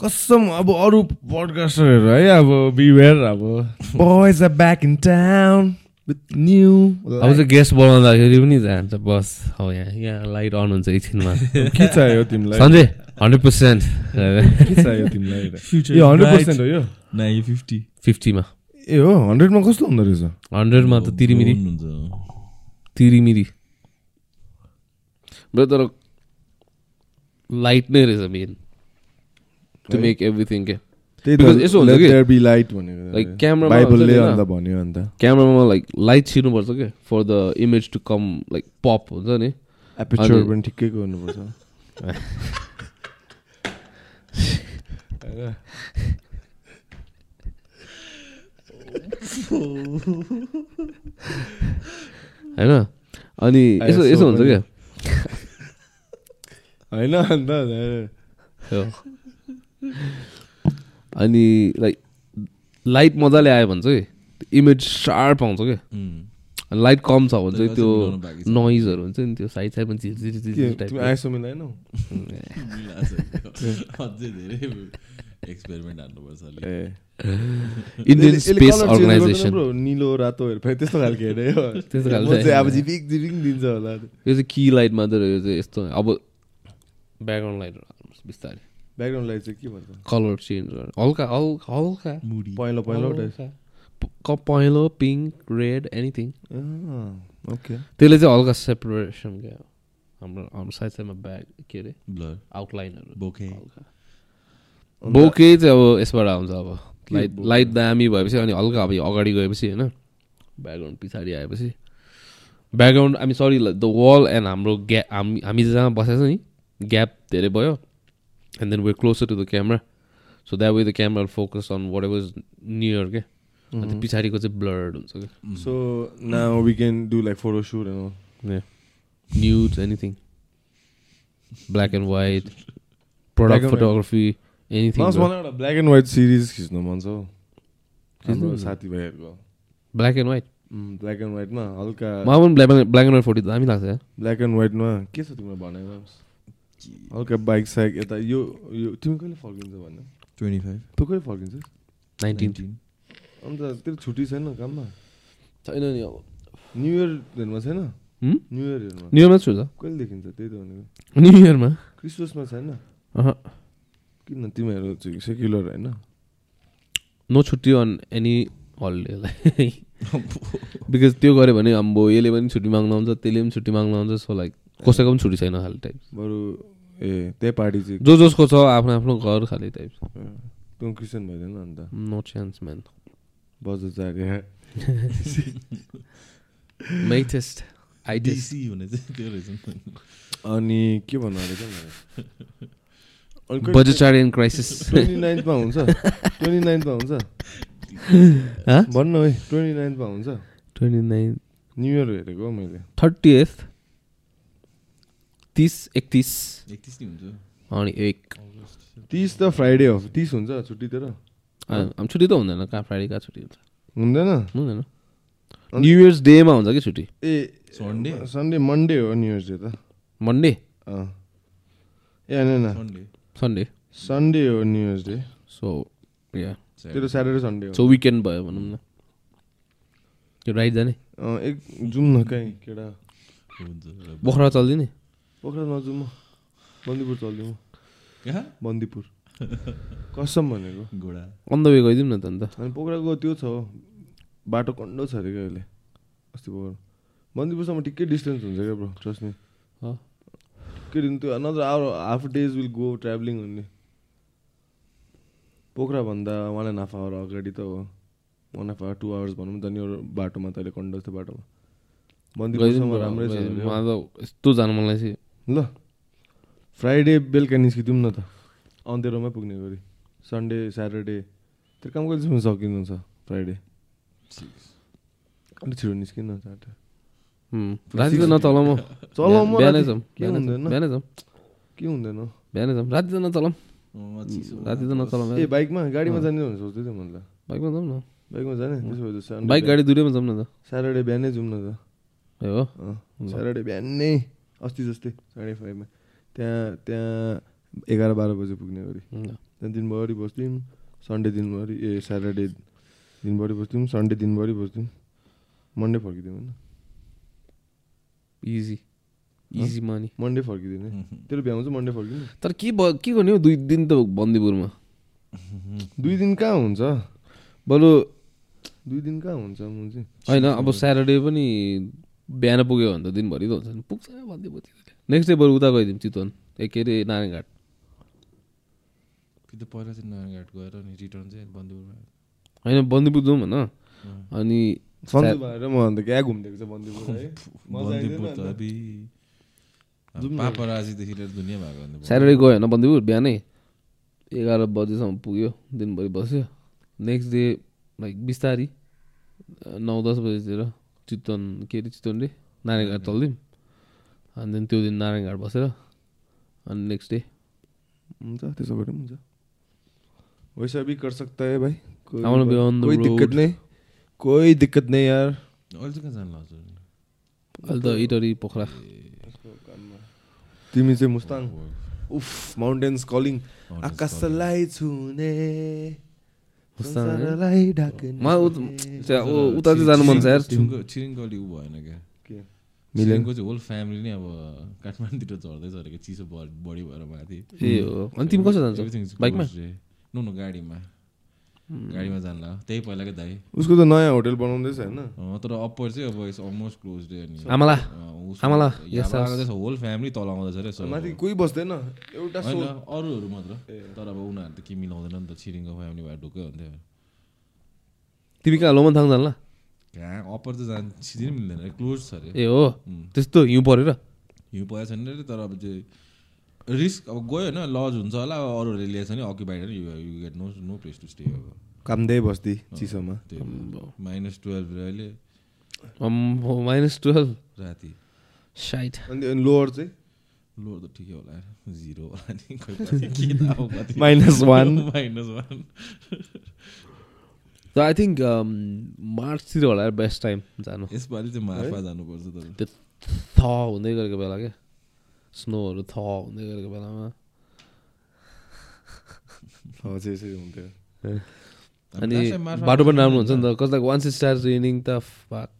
कसम अब अरू पडकास्टरहरू है अब बिवेयर अब। Boys are back in town with new अब चाहिँ गेस्ट बोलाउँदाखेरि पनि जान्छ बस। हो यहाँ यहाँ लाइट अन हुन्छ एकछिनमा। के चाहियो तिमीलाई? सन्जय हन्ड्रेड पर्सेन्ट के चाहियो तिमीलाई हन्ड्रेड. पर्सेन्ट हो यो? फिफ्टी फिफ्टीमा ए हो हन्ड्रेडमा कस्तो हुँदो रहेछ? हन्ड्रेडमा त तिरिमिरी। हुन्छ तिरिमिरी। बरु तर लाइट नै रहेछ मेन टु? मेक एभ्रिथिङ के त्यही Because यसो हुन्छ कि- बी लाइट भनेको Like camera मा बाइबलले हुन्छ नि अन्त भन्यो अन्त क्यामरामा लाइक लाइट छिर्नुपर्छ क्या for the image to come like pop हुन्छ नि एपिचर अनि- पनि ठिकैको हुनुपर्छ होइन? अनि यसो यसो हुन्छ। क्या होइन अन्त। अनि लाइक लाइट मजाले आयो भने चाहिँ इमेज सार्प आउँछ क्या अनि लाइट कम छ भने चाहिँ त्यो। नोइजहरू हुन्छ नि त्यो साइड साइडमा आइसो मिलाएनौ अझै धेरै एक्सपेरिमेन्ट ए। इन्डियन स्पेस अर्गनाइजेसन निलो फेरि त्यस्तो खालको हेरे हो। त्यस्तो खालको अब। झिपिक झिपिक दिन्छ होला यो चाहिँ की लाइट मात्रै हो यो चाहिँ यस्तो। अब ब्याकग्राउन्ड लाइटहरू हाल्नुहोस् बिस्तारै। ब्याकग्राउन्ड लाइट चाहिँ के भन्छ? कलर चेन्ज गरेर हल्का हल्का हल्का। मुडी। पहेँलो पहेँलो क- पहेँलो पिङ्क रेड एनिथिङ ओके त्यसले चाहिँ हल्का सेपरेसन क्या। हाम्रो हाम्रो साइड साइडमा ब्याग के अरे? ब्लर आउटलाइनहरू बोके। बोके चाहिँ अब यसबाट आउँछ अब। लाइट लाइट दामी भएपछि अनि हल्का अब अगाडि गएपछि होइन ब्याकग्राउन्ड पछाडि आएपछि। ब्याकग्राउन्ड हामी सरी द वाल एन्ड हाम्रो ग्याप हामी हामी जहाँ बसेको छ नि ग्याप धेरै भयो। And then we're closer to the camera so that way the camera focus on whatever near क्या अन्त पछाडिको चाहिँ ब्लर्ड हुन्छ क्या so now we can do like photo shoot news anything black and white Black product and white. Photography anything मलाई एउटा black and white series खिच्नु मन छ हौ? साथीभाइहरूको black and white black and व्हाइटमा हल्का ब्ल्याक एन्ड वाइट फोटो दामी लाग्छ black and व्हाइटमा के छ तिम्रो भनेको हल्का बाइक साइक यता यो यो तिमी कहिले फर्किन्छ भन्न? ट्वेन्टी फाइभ तँ कहिले फर्किन्छ नाइन्टिन अन्त तेरो छुट्टी छैन काममा? छैन नि अब। न्यु इयरहरूमा छैन? हुँ? न्यु इयरहरूमा न्यु इयरमा छु त। कहिले देखिन्छ? त्यही त भनेको। न्यु इयरमा क्रिसमसमा छैन? अह। किन तिमीहरू चाहिँ सेक्युलर होइन? नो छुट्टी अन एनी हलिडे बिकज त्यो गऱ्यो भने अम्बो यसले पनि छुट्टी माग्नु आउँछ त्यसले पनि छुट्टी माग्नु आउँछ सो लाइक कसैको पनि छुट्टी छैन खालि टाइप बरु ए त्यही पार्टी चाहिँ जो जसको छ आफ्नो आफ्नो घर खालि टाइप तँ क्रिस्चियन भइदिएन अन्त। नो चान्स म्यान बजार चाहिँ मेटेस्ट आइडिया डिसी भने चाहिँ त्यो रहेछ। अनि के भन्नु अरे बजेटारियन क्राइसिस ट्वेन्टी नाइन्थमा हुन्छ। ट्वेन्टी नाइन्थमा हुन्छ। भन्नु है ट्वेन्टी नाइन्थमा हुन्छ। Twenty nine. न्यु इयर हेरेको मैले। Thirty eighth. तिस एकतिस। एकतिस नि हुन्छ अनि एक। तिस त फ्राइडे हो। तिस हुन्छ छुट्टी तेरो अब छुट्टी त हुँदैन। कहाँ फ्राइडे कहाँ छुट्टी हुन्छ? हुँदैन। हुँदैन। न्यु इयर्स डेमा हुन्छ कि छुट्टी? ए सन्डे सन्डे मन्डे हो न्यु इयर्स डे त मन्डे ए होइन होइन। सन्डे सन्डे सन्डे हो New Year's Day. So yeah तेरो स्याटरडे सन्डे हो। सो विकेन्ड भयो भनौँ न। त्यो राइड जाने। अँ, एक जाउँ न कहीँ केटा पोखरा चल्दिने। पोखरा नजाउँ म बन्दीपुर चलिदिउँ म कहाँ बन्दीपुर। कसम भनेको? अन घोडा। द वे गइदिउँ न त अन्त। अनि पोखराको त्यो छ हो बाटो कन्डो छ अरे क्या अहिले। अस्ति पोखरा बन्दीपुरसम्म ठिकै डिस्टेन्स हुन्छ क्या ब्रो ट्रस्ट अँ। ठिकै दिन त्यो another hour half days will go travelling हुने पोखराभन्दा वान एन्ड हाफ आवर अगाडि त हो। One half hour two hours भनौँ त नि बाटोमा तैँले कन्डो त्यो बाटोमा। बन्दीपुरसम्म राम्रै छ त यस्तो जानु मलाई चाहिँ ल। फ्राइडे बेलुका निस्किदिउँ न त। अन्धेरोमै पुग्ने गरी। सन्डे स्याटरडे त्यो काम कहिलेसम्म सकिनु छ फ्राइडे अलिक छिटो निस्किन हुँ। राति त नचलाउ चलाउँ बिहानै। जाउँ। के हुँदैन? बिहानै जाउँ। के हुँदैन? बिहानै जाउँ। राति त नचलाउँ राति त नचलाउँ ए बाइकमा? गाडीमा जाने भनेर सोच्दै थिएँ मैले त। बाइकमा जाउँ न। बाइकमा जाने? त्यसो बाइक गाडी दुइटैमा जाउँ न त। स्याटरडे बिहानै जाउँ न त। ए हो। स्याटरडे बिहानै। अस्ति जस्तै साढे फाइभमा। त्यहाँ त्यहाँ एघार बाह्र बजी पुग्ने गरी। ल। त्यहाँ दिनभरि बस्थ्यौँ सन्डे दिनभरि ए स्याटरडे दिनभरि बस्थ्यौँ सन्डे दिनभरि बस्थ्यौँ। मन्डे फर्किदिउँ होइन? Easy easy money Monday फर्किदिने। तेरो भ्याउ चाहिँ मन्डे फर्किनु? तर के के गर्ने हौ दुई दिन त बन्दीपुरमा? दुई दिन कहाँ हुन्छ? बरु दुई दिन कहाँ हुन्छ म चाहिँ? होइन अब स्याटरडे पनि बिहान पुग्यो भने त दिनभरि त हुन्छ नि। पुग्छ बन्दीपुर नेक्स्ट डे बरु उता गइदिउँ चितवन ए के अरे नारायणघाट। कि त पहिला चाहिँ नारायणघाट गएर नि रिटर्न चाहिँ बन्दीपुरमा। होइन बन्दीपुर जाउँ होइन अनि म अन्त क्या घुमिदिएको छ बन्दीपुर है। बन्दीपुर त अन्त? अबि जाउँ न। पापराजीदेखि लिएर दुनियाँ भएको अन्त स्याटरडे गयो होइन बन्दीपुर बिहानै। एघार बजीसम्म पुग्यो दिनभरि बस्यो। नेक्स्ट डे लाइक बिस्तारी नौ दस बजीतिर। चितवन के अरे चितवन रे? नारायणघाट चल्दिउँ अनि then त्यो दिन नारायणघाट बसेर अनि नेक्स्ट डे हुन्छ त्यसो गरे पनि हुन्छ। वैसा भी कर सकता है भाई। कोई दिक्कत. नहीं कोई दिक्कत नहीं यार। अहिले चाहिँ कहाँ जानु लाग्छ अहिले त इटरी पोखरा। तिमी चाहिँ मुस्ताङ। उफ माउन्टेन्स कलिङ आकाशलाई छुने। उत- चाहिँ जानु मन छ यार छिरिङगली ऊ भएन क्या के? मिलेनको चाहिँ होल फ्यामिली नै अब काठमाडौँतिर झर्दैछ अरे चिसो बढी भएर माथि ए हो अनि तिमी कसो जान्छौ बाइकमा। नो नो गाडीमा गाडीमा जान्ला त्यही पहिलाकै दाइ उसको त नयाँ होटल बनाउँदैछ होइन? अँ, तर अप्पर चाहिँ अब इट्स अलमोस्ट क्लोज डे अनि। होल फ्यामिली तल आउँदैछ रे माथि कोही बस्दैन एउटा अरूहरू मात्र। तर अब उनीहरू त के मिलाउँदैन नि त छिरिङको फ्यामिली भएर ढुक्कै हुन्थ्यो। तिमी कहाँ लोमन थाङ जान्ला कहाँ? अप्पर त जान सिधै नै मिल्दैन क्लोज छ अरे ए हो त्यस्तो हिउँ परेर हिउँ परेको छैन रे तर अब चाहिँ रिस्क अब गयो होइन लज हुन्छ होला अब अरूहरूले लिएछ भने अक्युपाइड होइन you get no no place to stay अब। कामदै बस्ती चिसोमा। त्यो माइनस टुवेल्भ अहिले। माइनस टुवेल्भ राति। साइट अनि लोवर चाहिँ? लो त ठिकै होला जिरो होला नि माइनस वान माइनस वान त आई थिङ्क मार्चतिर होला बेस्ट टाइम जानु। यसपालि चाहिँ मार्फा जानुपर्छ तर त्यो थ हुँदै गरेको बेला क्या। स्नोहरू थ हुँदै गरेको बेलामा हो, चाहिँ यसरी हुन्थ्यो अनि बाटो पनि राम्रो हुन्छ नि त कस्तो वान्स इट स्टार्ट रेनिङ त फाक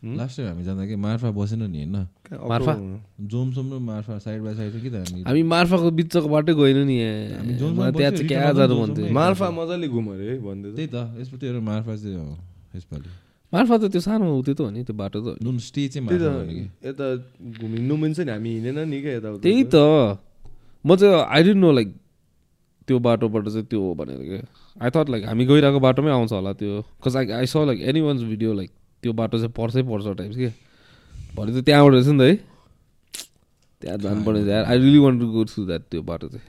लास्ट टाइम हामी जाँदा कि मार्फा बसेन नि होइन मार्फा? जोमसोम र मार्फा साइड बाई साइड कि त हामी हामी मार्फाको बिचको बाटो गएन नि हामी यहाँ त्यहाँ चाहिँ क्या जानु पनि मन थियो जोनसम्मै। मार्फा मजाले घुम अरे है भन्दै त्यही त यसपट्टि एउटा मार्फा चाहिँ हो यसपालि मार्फा त त्यो सानो उ त्यो त हो नि त्यो बाटो त। नुन स्टे चाहिँ भने यता घुमिनु मिल्छ नि हामी हिँडेन नि क्या यता त्यही त। म चाहिँ आई डिन्ट नो लाइक त्यो बाटोबाट चाहिँ त्यो हो भनेर क्या आई थट लाइक हामी गइरहेको बाटोमै आउँछ होला त्यो। Cause I I saw like anyone's video like त्यो बाटो चाहिँ पर्छै पर्छ टाइप्स के। भरे त त्यहाँबाट रहेछ नि त है। त्यहाँ जानुपर्ने यार I really want to go through that त्यो बाटो चाहिँ।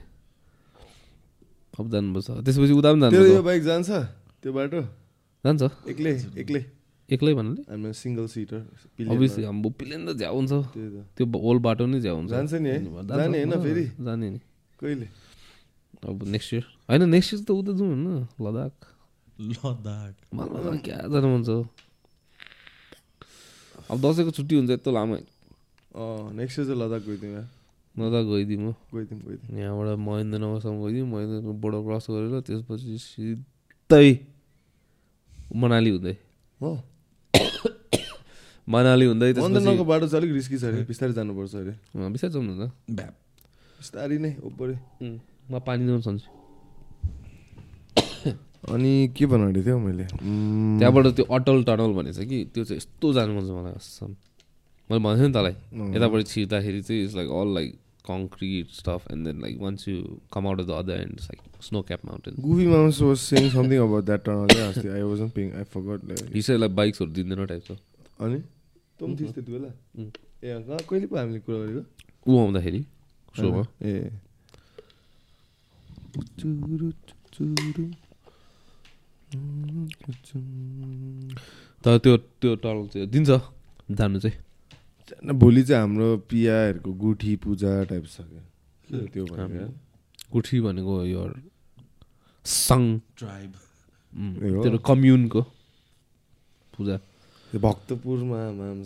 अब जानुपर्छ। त्यसपछि उता पनि त्यो यो जानुपर्छ बाइक जान्छ? त्यो बाटो? जान्छ। एक्लै एक्लै। एक्लै भन्नाले? हामी सिङ्गल सिटर अभियसली हाम्रो प्लेन त झ्याउ हुन्छ। त्यो होल बाटो नै झ्याउ हुन्छ। जान्छ नि जाने होइन फेरि? जाने नि। कहिले? अब नेक्स्ट इयर होइन नेक्स्ट इयर त उता जाउँ होइन। लद्दाख। लद्दाख। मलाई क्या जानु मन छ? अब दसैँको छुट्टी हुन्छ यत्रो लामो। अँ नेक्स्ट इयर चाहिँ लद्दाख गइदिउँ लद्दाख गइदिउँ गइदिउँ गइदिउँ। यहाँबाट महेन्द्रनगरसम्म गइदिउँ। महेन्द्र बोर्डर क्रस गरेर त्यसपछि सिधै मनाली हुँदै। हो। मनाली हुँदै मन्दनको बाटो चाहिँ अलिक रिस्की छ अरे बिस्तारै जानुपर्छ अरे। बिस्तारै जाउँ न त। ब्याप बिस्तारै नै ओपरे म पानी जाउँ सन्छु अनि के भन्नु आँटेको थियो मैले? त्यहाँबाट त्यो अटल टनल भनेछ कि त्यो चाहिँ यस्तो जानु मन छ मलाई मैले भनेको नि तँलाई। यतापट्टि छिर्दाखेरि चाहिँ it's like all like concrete stuff and then like once you come out of the other end like snow cap mountain Goofy Mouse was saying something about that tunnel. Yeah, actually, I wasn't paying. I forgot. Like, हिसाब like बाइक्सहरू दिँदैन type छ अनि तँ पनि थिइस् त्यति बेला. ए कहिले पो हामीले कुरा गरेको ऊ आउँदाखेरि सोमा ए तर त्यो त्यो टनल चाहिँ दिन्छ जानु चाहिँ न, भोलि चाहिँ हाम्रो पियाहरूको गुठी पूजा टाइप छ क्या त्यो भनेर कुठी भनेको यो सङ ट्राइब। त्यो कम्युनको पूजा। भक्तपुरमा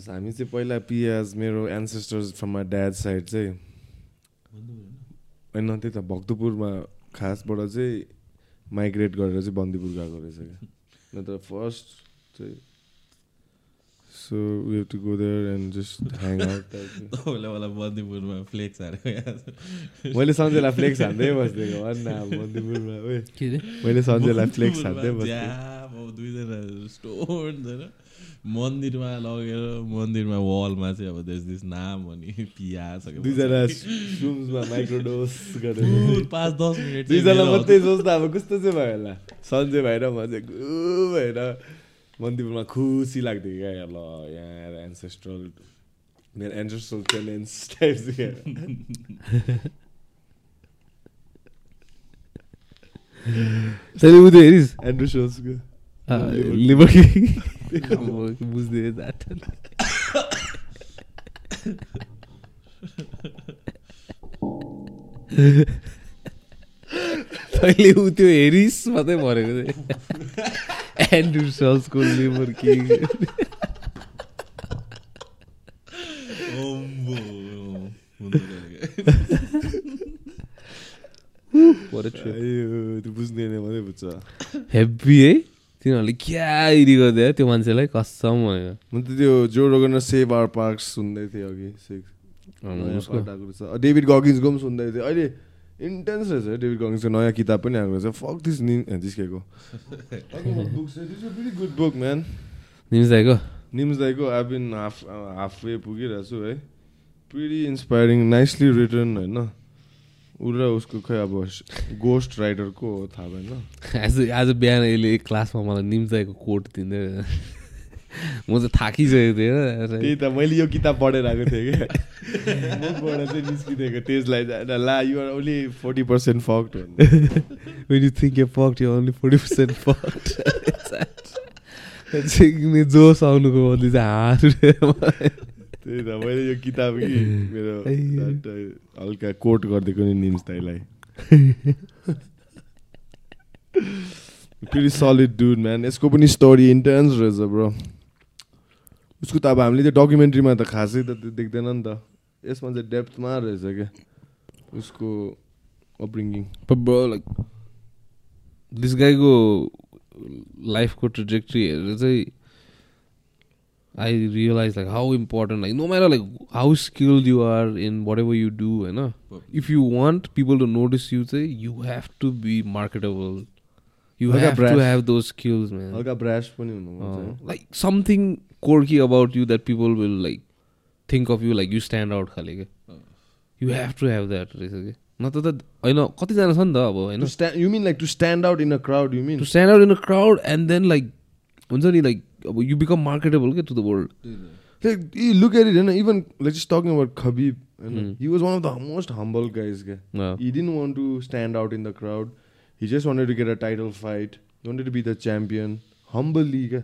हामी चाहिँ पहिला पियाज मेरो ancestors from my dad side चाहिँ होइन त्यही त भक्तपुरमा खासबाट चाहिँ माइग्रेट गरेर चाहिँ बन्दीपुर गएको रहेछ क्या। नत्र फर्स्ट चाहिँ so we have to go there and just hang out तपाईँलाई मलाई बन्दीपुरमा फ्लेक्स हारेको मैले सन्जयलाई फ्लेक्स हान्दै बस्दिएको भन् न अब बन्दीपुरमा ओए के अरे मैले सन्जयलाई फ्लेक्स हान्दै दुईजना स्टोन मन्दिरमा लगेर मन्दिरमा वालमा चाहिँ अब देश दिस नाम अनि। दुईजना सुम्समा माइक्रोडोस गरेर दुर पाँच दस मिनट चाहिँ दुईजना मेरो मात्रै सोच्दा अब कस्तो चाहिँ भयो होला सन्जय भाइ र म चाहिँ गु भएर मन्दिरमा खुसी लाग्थ्यो क्या ल यहाँ एन्सेस्ट्रल मेरो एन्सेस्ट्रल टेलेन्स टाइप तैँले त्यो हेरिस्। एन्ड्रु सोल्सको लिभर बुझ्दै तैँले उ त्यो हेरिस् मात्रै भनेको चाहिँ अम्बो, हुँदो रहेछ क्या। आयो, त्यो बुझ्दैन मात्रै बुझ्छ हेभी है तिनीहरूले क्या इरी गरिदियो त्यो मान्छेलाई कसम भनेको म त त्यो जो रोगन सेभ आवर पार्क्स सुन्दै थिएँ अघि सिक्स डेभिड गगिन्सको पनि सुन्दै थिएँ अहिले इन्टेन्स रहेछ डेभिड गगिन्सको नयाँ किताब पनि आएको रहेछ फक दिस नि जिस्केको गुड बुक म्यान निम्स दाइको निम्स दाईको? I been half half way पुगिरहेको छु है। प्रिटी इन्सपायरिङ नाइसली रिटर्न होइन? ऊ र उसको खै अब गोस्ट राइडरको थाहा भएन। आज आज बिहान यसले क्लासमा मलाई निम्स दाइको कोट दिँदै। म चाहिँ थाकिसकेको थिएँ त्यही त मैले यो किताब पढेर आएको थिएँ क्या। मुखबाट चाहिँ निस्किदिएको त्यसलाई ला you're only forty percent fucked when you think you're fucked, you're only 40% fucked. चाहिँ जोस आउनुको बदली चाहिँ हार त्यही त मैले यो किताब कि मेरो हल्का कोट गरिदिएको नि निम्स दाईलाई। प्रिटी सलिड डुड म्यान यसको पनि स्टोरी इन्टेन्स रहेछ ब्रो उसको त अब हामीले त्यो डकुमेन्ट्रीमा त खासै त त्यो देख्दैन नि त। यसमा चाहिँ डेप्थमा रहेछ क्या। उसको अपब्रिङ्गिङ this guy go लाइफको ट्रेजेक्ट्री हेरेर चाहिँ I realize like how important like no matter like how skilled you are in whatever you do होइन if you want people to notice you चाहिँ you have to be marketable you have to. Have those skills हल्का brash पनि हुनु like something quirky about you that people will like think of you like you stand out खाले क्या you have to have that रहेछ कि नत्र त होइन कतिजना छ नि त अब होइन। You mean like to stand out in a crowd you mean to stand out in a crowd and then like हुन्छ नि लाइक अब यु बिकम मार्केटेबल के to the world look at it होइन even like just talking about Khabib होइन. He was one of the most humble guys क्या he didn't want to stand out in the crowd. He just wanted to get a title fight. He wanted to be the Humbly. kya.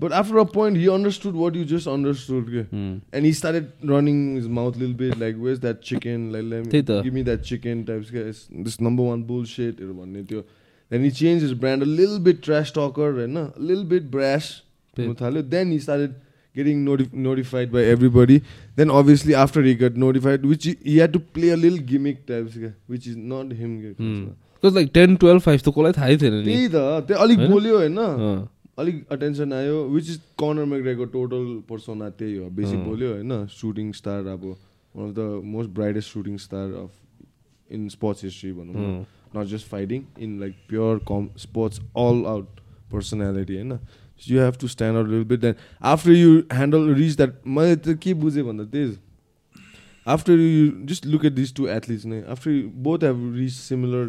But after a point, he understood what you just understood. Hmm. And he started running his mouth a little bit like, where's that chicken? Like, let me, give me that chicken types. It's this number one bullshit. Then he changed his brand a little bit trash talker, होइन? a little bit brash. Then he started getting noti- notified by everybody. Then obviously after he got notified, which he, he had to play a little gimmick types, which is not him. Hmm. Because like ten twelve five त कसलाई थाहै थिएन नि। त्यही त त्यो अलिक? बोल्यो होइन। अलिक अटेन्सन आयो विच इज कर्नर मेग्रेको टोटल पर्सोना त्यही हो। बेसी। बोल्यो होइन सुटिङ स्टार अब one of the most brightest shooting star of in sports history भनौँ। Not just fighting in like pure come sports all out personality होइन। You have to stand out lil bit then after you handle reach that मैले त के बुझेँ भन्दा त्यही। After you just look at this two athletes नै after both have reach similar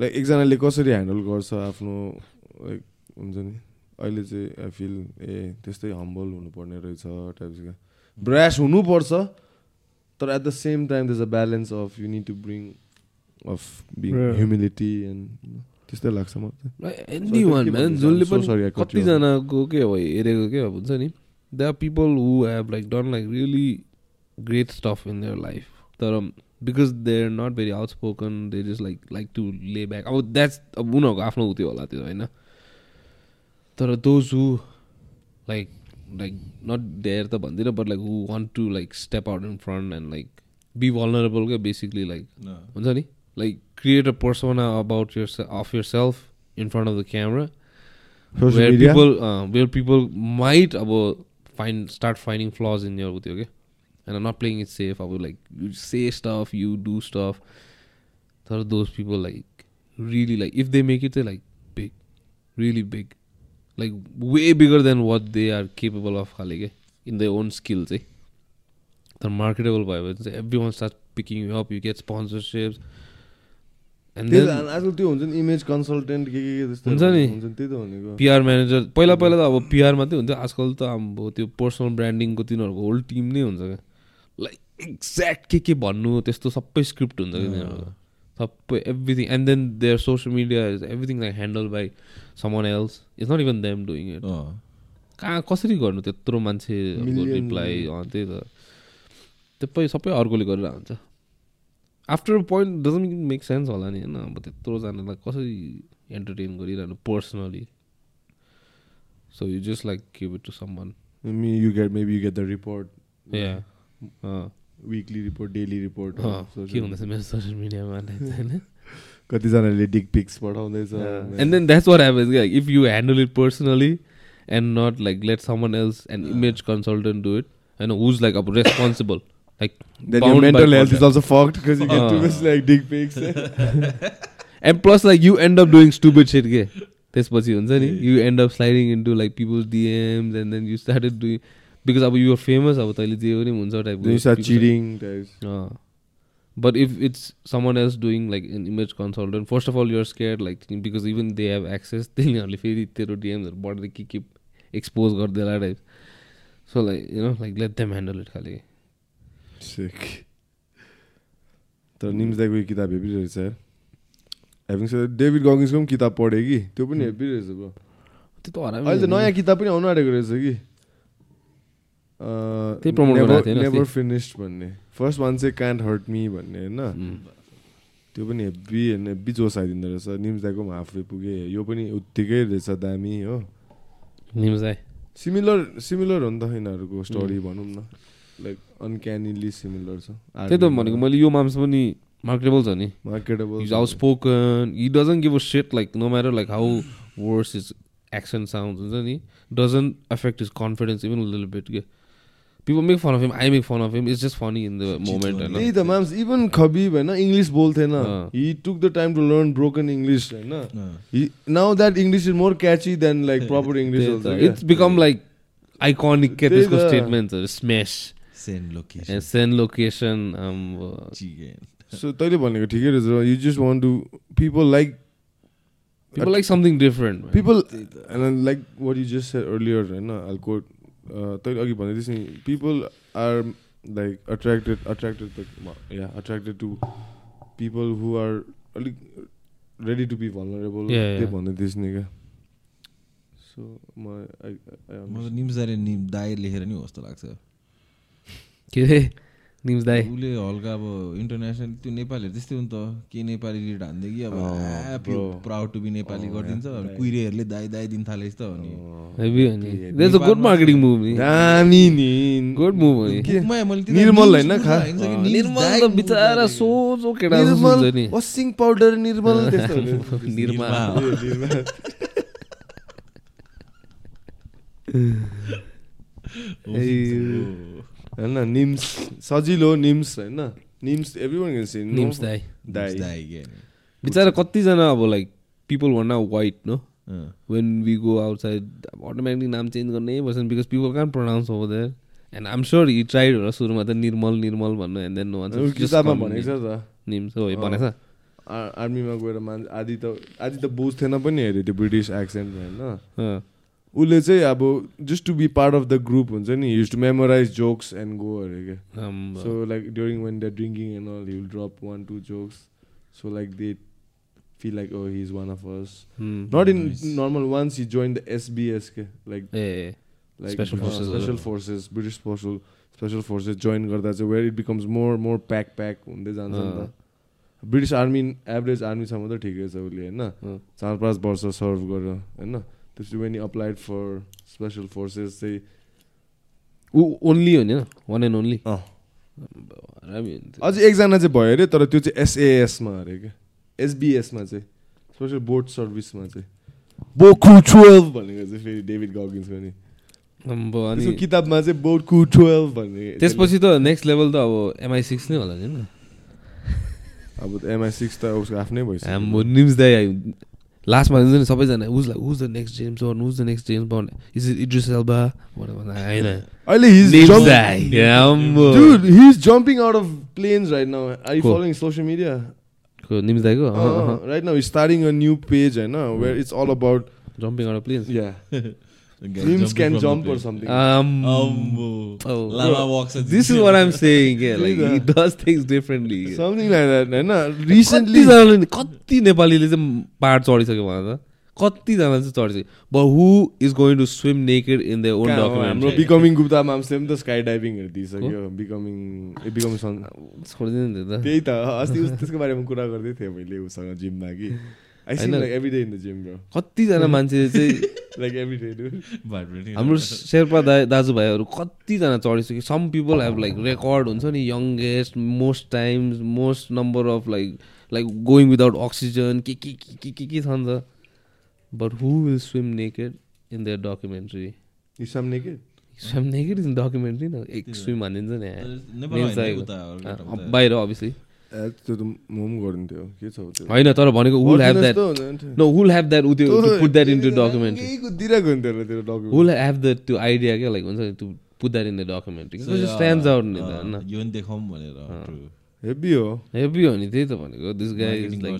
like एकजनाले कसरी ह्यान्डल गर्छ आफ्नो लाइक हुन्छ नि? अहिले चाहिँ आई फिल ए त्यस्तै हम्बल हुनुपर्ने रहेछ टाइप्सको ब्रास हुनुपर्छ तर at the same time does a balance of you need to bring of being. Humility and त्यस्तै लाग्छ मलाई. जसले पनि. कतिजनाको के अब हेरेको के अब हुन्छ नि? They people who have like done like really great stuff in their life तर because they are not very outspoken they just like like to lay back अब द्याट्स अब उनीहरूको आफ्नो उत्यो होला त्यो होइन? तर those who like like not there त भन्दिनँ but like who want to like step out in front and like be vulnerable क्या बेसिकली लाइक हुन्छ नि? Like create a persona about your of yourself in front of the camera Social where media? people uh, where people might about find start finding flaws in and i'm not playing it safe i would like you say stuff you do stuff there are those people like really like if they make it they're like big really big like way bigger than what they are capable of खाले के in their own skills eh they're marketable by it everyone starts picking you up you get sponsorships आजकल त्यो हुन्छ नि image consultant के के त्यस्तो हुन्छ नि। हुन्छ नि त्यही त भनेको पिआर म्यानेजर पहिला पहिला त अब पिआर मात्रै हुन्थ्यो आजकल त अब त्यो पर्सनल ब्रान्डिङको तिनीहरूको होल टिम नै हुन्छ क्या लाइक एक्ज्याक्ट के के भन्नु त्यस्तो सबै स्क्रिप्ट हुन्छ तिनीहरूको सबै everything and then their social media is everything like handle by someone else it's not even them doing it कहाँ कसरी गर्नु? त्यत्रो मान्छे रिप्लाई त्यही त. सबै सबै अर्कोले गरेर हुन्छ after point doesn't make sense होला नि होइन? अब त्यत्रोजनालाई कसरी एन्टरटेन गरिरहनु personally so you just like give it to someone me you get maybe you get the report या weekly report daily report के हुँदैछ मेरो सोसियल मिडियामा होइन कतिजनाले dick pics पठाउँदैछ and then that's what happens क्या if you handle it personally and not like let someone else and image consultant do it होइन who's like अब responsible like then your mental health is also fucked because you get too Ah. much like dick pics. And plus like you end up doing stupid shit के त्यसपछि हुन्छ नि you end up sliding into like people's DMs and then you started doing because अब you're famous अब तैँले जे पनि हुन्छ type. But if it's someone else doing like in image consultant first of all you're scare like because even they have access तिनीहरूले फेरि तेरो डिएम्सहरू बढ्दै के के expose गरिदिएला type so like you know like let them handle it खालि. तर निम्स दाईको यो किताब हेभी रहेछ यार हेभिङ सेड डेभिड गगिन्सको पनि किताब पढेँ कि? त्यो पनि हेभी रहेछ ब्रो त्यो त हरामी अहिले त नयाँ किताब पनि आउनु आँटेको रहेछ कि त्यही promote गरिरहेको थियो नि नेभर। फिनिस्ड भन्ने फर्स्ट वान चाहिँ कान्ट हर्ट मी भन्ने होइन. त्यो पनि हेब्बी होइन हेब्बी जोस आइदिँदो रहेछ निम्स दाईको पनि हाफवे पुगेँ यो पनि उत्तिकै रहेछ दामी हो निम्स दाई सिमिलर सिमिलर हो नि त यिनीहरूको स्टोरी भनौँ न लाइक अनक्यानिली सिमिलर छ त्यही त भनेको मैले यो माम्स पनि मार्केटेबल छ नि marketable He's outspoken. He doesn't give a shit. Like no matter like how worse his accent sounds, doesn't he? Doesn't affect his confidence even a little bit. Yeah. People make fun of him. I make fun of him. It's just funny in the moment. one. And त्यही त mums even Khabib होइन English बोल्थेन। He took the time to learn broken English होइन। Now that English is more catchy then like proper English it's become like iconic. Get त्यही this त। statements. uh, Smash Send location. and send location. Um, uh, Chicken. So तैँले भनेको ठिकै रहेछ you just want to people like people like something different. man. People like what you just earlier होइन अल्कोट तैँले अघि भन्दै नि people are like attracted attracted yeah attracted to people who are अलिक रेडी टु बी भनरेबल भन्दै थिइस् नि क्या। सो म म त निम्स दाइले निम दाई लेखेर नि हो जस्तो लाग्छ। के अरे? निम्स दाई उसले हल्का अब इन्टरनेसनल त्यो नेपालीहरू त्यस्तै हो नि त। के नेपाली रिड हान्दै कि अब. प्राउड टु बी नेपाली गरिदिन्छ कुहिरेहरूले दाई दाई दिन थालेछ त there's a good marketing move नि। दामी नि। Good move हो निर्मल बुक खा। निर्मल त बिचरा। सोझो केटा निर्मल वसिङ पाउडर निर्मल त्यस्तो हुने। निर्मा निर्मा। होइन निम्स सजिलो निम्स होइन। Nims everyone can see Nims दाई। दाई। दाई के अरे। बिचरा कतिजना अब लाइक पिपल भन white no. When we go outside automatic name change गर्नै पर्छ because people can't pronounce over there and I'm sure he tried होला सुरुमा त निर्मल निर्मल भन्नु एन्ड देन नो किताबमा भनेको छ त। निम्स हो भनेछ आ- आर्मीमा गएर मान्छे आदि त आदि त बुझ्थेन पनि अरे त्यो ब्रिटिस एक्सेन्ट होइन? उसले चाहिँ अब just to be part of the group हुन्छ नि he's to memorize jokes and go अरे क्या। So like during one the drinking and all he'll drop one two jokes so like they feel like he is one of us not in normal ones he's join the SBS के like like special forces British special forces join गर्दा चाहिँ where it becomes more more pack pack हुँदै जान्छ British army average आर्मीसम्म त ठिकै छ उसले होइन चार पाँच वर्ष सर्भ गर्यो होइन त्यसपछि when applied for special forces चाहिँ ऊ ओन्ली हो नि वान एन्ड ओन्ली। अझै एकजना चाहिँ भयो अरे तर त्यो चाहिँ एसएएसमा अरे क्या। एसबिएसमा चाहिँ। स्पेसल बोर्ड सर्भिसमा चाहिँ। बोकु टुवेल्भ भनेको चाहिँ फेरि डेभिड गगिन्सको नि अनि किताबमा चाहिँ बोकु टुवेल्भ भन्ने त्यसपछि त नेक्स्ट लेभल त अब एमआई सिक्स नै होला नि अब एमआई सिक्स त उसको आफ्नै भइसक्यो। हाम्रो लास्टमा हुन्छ नि सबैजना was like was the next James Bond was the next James Bond is Idris Elba भनेर भन्दा होइन अहिले jumping out of planes right now. Are you Cool. following social media? को निम्स दाइको Uh, right now, he's starting a new page, I know, where it's all about jumping out planes yeah, Guys dreams can jump or something. Ambo. Oh, Lama bro. walks at this is what I'm saying के like त्यही ही त। Does things differently something like that, होइन Recently, कतिजनाले कति नेपालीले चाहिँ पाहाड चढिसक्यो भन त कतिजना चाहिँ चढिसक्यो but who is going to swim naked in the own हाम्रो बिकमिङ गुप्ता पनि त स्काई डाइभिङहरू दिइसक्यो बिकमिङ बिकमिङ सन छोडिदिनु नि त त्यही त अस्ति त्यसको बारेमा कुरा गर्दै थिएँ मैले उसँग जिममा कि द कतिजना मान्छे चाहिँ लाइक. हाम्रो शेर्पा दाइ दाजुभाइहरू कतिजना चढिसक्यो some people have like record हुन्छ नि youngest most times most number of like like going without oxygen के के के के के छ नि त but who will swim naked in the documentary you some naked swim naked in documentary न एक स्विम हानिदिन्छ नि। बाहिर अभियसली त्यो त म पनि गरिन्थ्यो के छ होइन तर भनेको विल हेभ द्याट थियो। नो विल हेभ द्याट उ त्यो पुट द्याट इन टु केही कुदिरहेको हुन्थ्यो होला त्यो document। विल हेभ द त्यो आइडिया क्या लाइक हुन्छ नि put that in the yeah, stand out नि त अँ, होइन यो पनि देखाउँ भनेर. हेभी हो हेभी हो नि त्यही त भनेको this guy is like.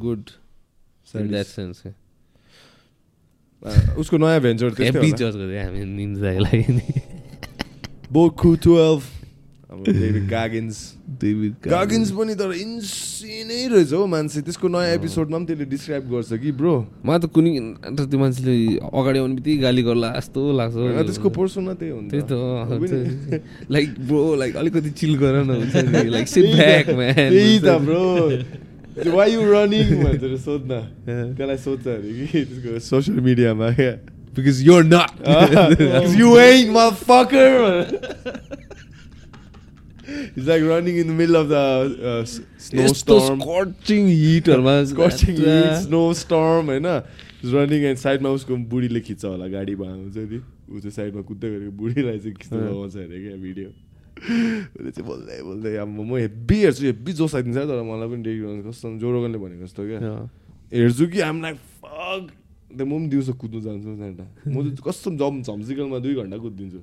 Good in that sense उसको नयाँ भेन्चर हेभी जज गरे हामी निम्स दाइलाई नि बोकु twelve David Goggins David Goggins पनि तर इन्सिनै रहेछ हौ मान्छे। त्यसको नयाँ एपिसोडमा पनि त्यसले डिस्क्राइब गर्छ कि ब्रो मलाई त कुनै अन्त त्यो मान्छेले अगाडि आउने बित्तिकै गाली गर्ला जस्तो लाग्छ त्यसको पर्सोना त्यही हुन्छ त्यही? त लाइक ब्रो लाइक अलिकति चिल गर न हुन्छ लाइक सिट ब्याक म्यान त्यही त ब्रो वाइ यु रनिङ भनेर सोध्न। त्यसलाई सोध्छ अरे कि त्यसको सोसियल मिडियामा क्या because you're not you ain't motherfucker He's like running in the middle of the uh, snowstorm. Scorching हिटहरूमा Scorching heat, snowstorm होइन? रनिङ एन्ड साइडमा उसको बुढीले खिच्छ होला गाडीमा हुन्छ नि। ऊ चाहिँ साइडमा कुद्दै गरेको बुढीलाई चाहिँ खिच्नु लगाउँछ अरे क्या भिडियो उसले चाहिँ बोल्दै बोल्दै अब म हेब्बी हेर्छु हेब्बी जोस आइदिन्छ तर मलाई पनि डेरी कस्तो जोरोगनले भनेको जस्तो क्या। हेर्छु कि आम लाइक फक म पनि दिउँसो कुद्नु जान्छु म चाहिँ कस्तो जम झम्सिकलमा दुई घन्टा कुदिदिन्छु।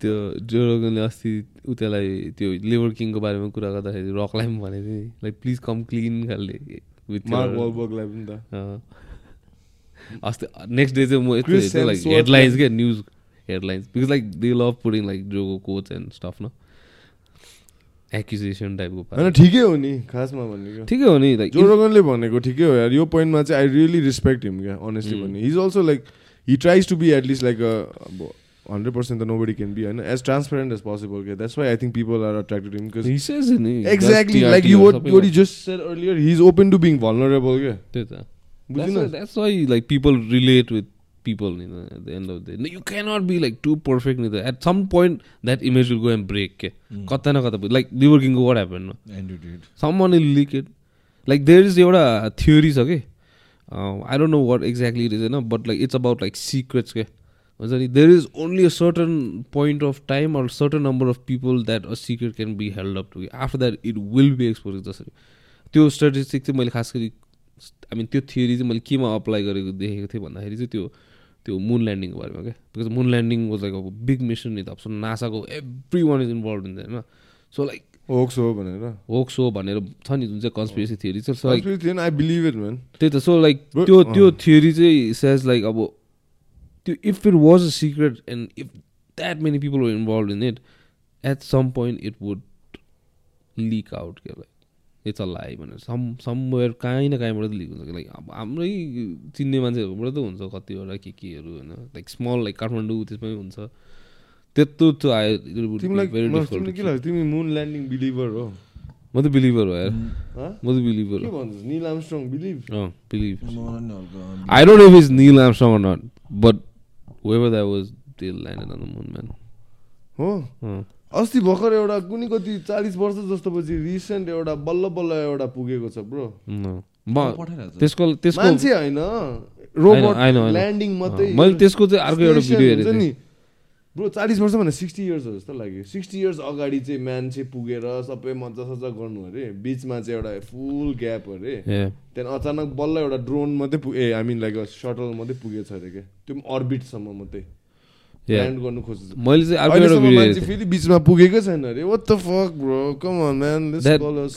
त्यो जोरोगनले अस्ति ऊ त्यसलाई त्यो लिभर किङको बारेमा कुरा गर्दाखेरि रकलाई पनि भनेको थियो नि। लाइक प्लिज कम क्लिन खालले अस्ति नेक्स्ट डे चाहिँ म यस्तो लाइक हेडलाइन्स क्या news headlines because like they love putting like Djoko coach and stuff न एक्युजेसन टाइपको होइन। ठिकै हो नि खासमा भनेको। ठिकै हो नि लाइक जोरोगनले भनेको ठिकै हो यार। यो पोइन्टमा चाहिँ आई रियली रेस्पेक्ट हिम क्या अनेस्टली भन्ने। He's also like he tries to be at least like अब हन्ड्रेड पर्सेन्ट त नो बडी क्यान बी होइन एज ट्रान्सपेरेन्ट एज पोसिबल क्या that's why I think people are attracted him because He says it नि exactly TRT like you हरू what सबै what you just said earlier he is open to being vulnerable क्या त्यही त बुझिन that's why like people relate with people नि त at the end of the you cannot be like too perfect नि त at some point that image will go and break के कता न कता like liver किङको what happen some one will leak it like there is एउटा theory छ कि I don't know what exactly it is होइन but like it's about like secrets के हुन्छ नि there is only a certain point of time or certain number of people that a secret can be held up to after that it will be expose जसरी। त्यो statistic चाहिँ मैले खास गरी I mean त्यो थियोरी चाहिँ मैले केमा अप्लाई गरेको देखेको थिएँ भन्दाखेरि चाहिँ त्यो त्यो मुन ल्यान्डिङको बारेमा क्या because moon landing was like अब बिग मिसन नि त अब सो नासाको every one is involve in होइन सो लाइक होक्स हो भनेर। होक सो भनेर छ नि जुन चाहिँ conspiracy I believe it man त्यही त। सो लाइक त्यो। त्यो थियोरी चाहिँ सेज लाइक अब त्यो if it was a secret and if that many people were involved in it at some point it would leak out क्या like it's a lie भनेर some somewhere काहीँ न काहीँबाट लिक हुन्छ like अब हाम्रै चिन्ने मान्छेहरूबाट त हुन्छ कतिवटा के केहरू होइन लाइक स्मल लाइक काठमाडौँ त्यसमै हुन्छ त्यत्रो त्यो आयो के तिमी मुन ल्यान्डिङ बिलिभर हो म त बिलिभर हो यार हँ? म त बिलिभर के हो निल आर्मस्ट्रङ बिलिभ अँ believe I don't know if it's Neil Armstrong or whoever that was, they landed on the moon, man. हो अस्ति भर्खर एउटा कुनै कति चालिस वर्ष जस्तो पछि रिसेन्ट एउटा बल्ल बल्ल एउटा पुगेको छ ब्रो त्यसको त्यसको मान्छे होइन। रोबोट. ल्यान्डिङ मात्रै मैले त्यसको चाहिँ अर्को एउटा भिडियो हेरेको नि। थिएँ ब्रो चालिस वर्ष भने सिक्सटी इयर्स हो जस्तो लाग्यो। सिक्सटी इयर्स अगाडि चाहिँ मान्छे पुगेर सबै मजा सजा गर्नु अरे। बिचमा चाहिँ एउटा फुल ग्याप अरे. त्यहाँदेखि अचानक बल्ल एउटा ड्रोन मात्रै पुगे आई मिन लाइक सटल मात्रै पुगेछ अरे क्या। त्यो पनि अर्बिटसम्म मात्रै. ल्यान्ड गर्नु खोजेछ। मैले चाहिँ भिडियो फेरि बिचमा पुगेकै छैन अरे। What the fuck bro come on man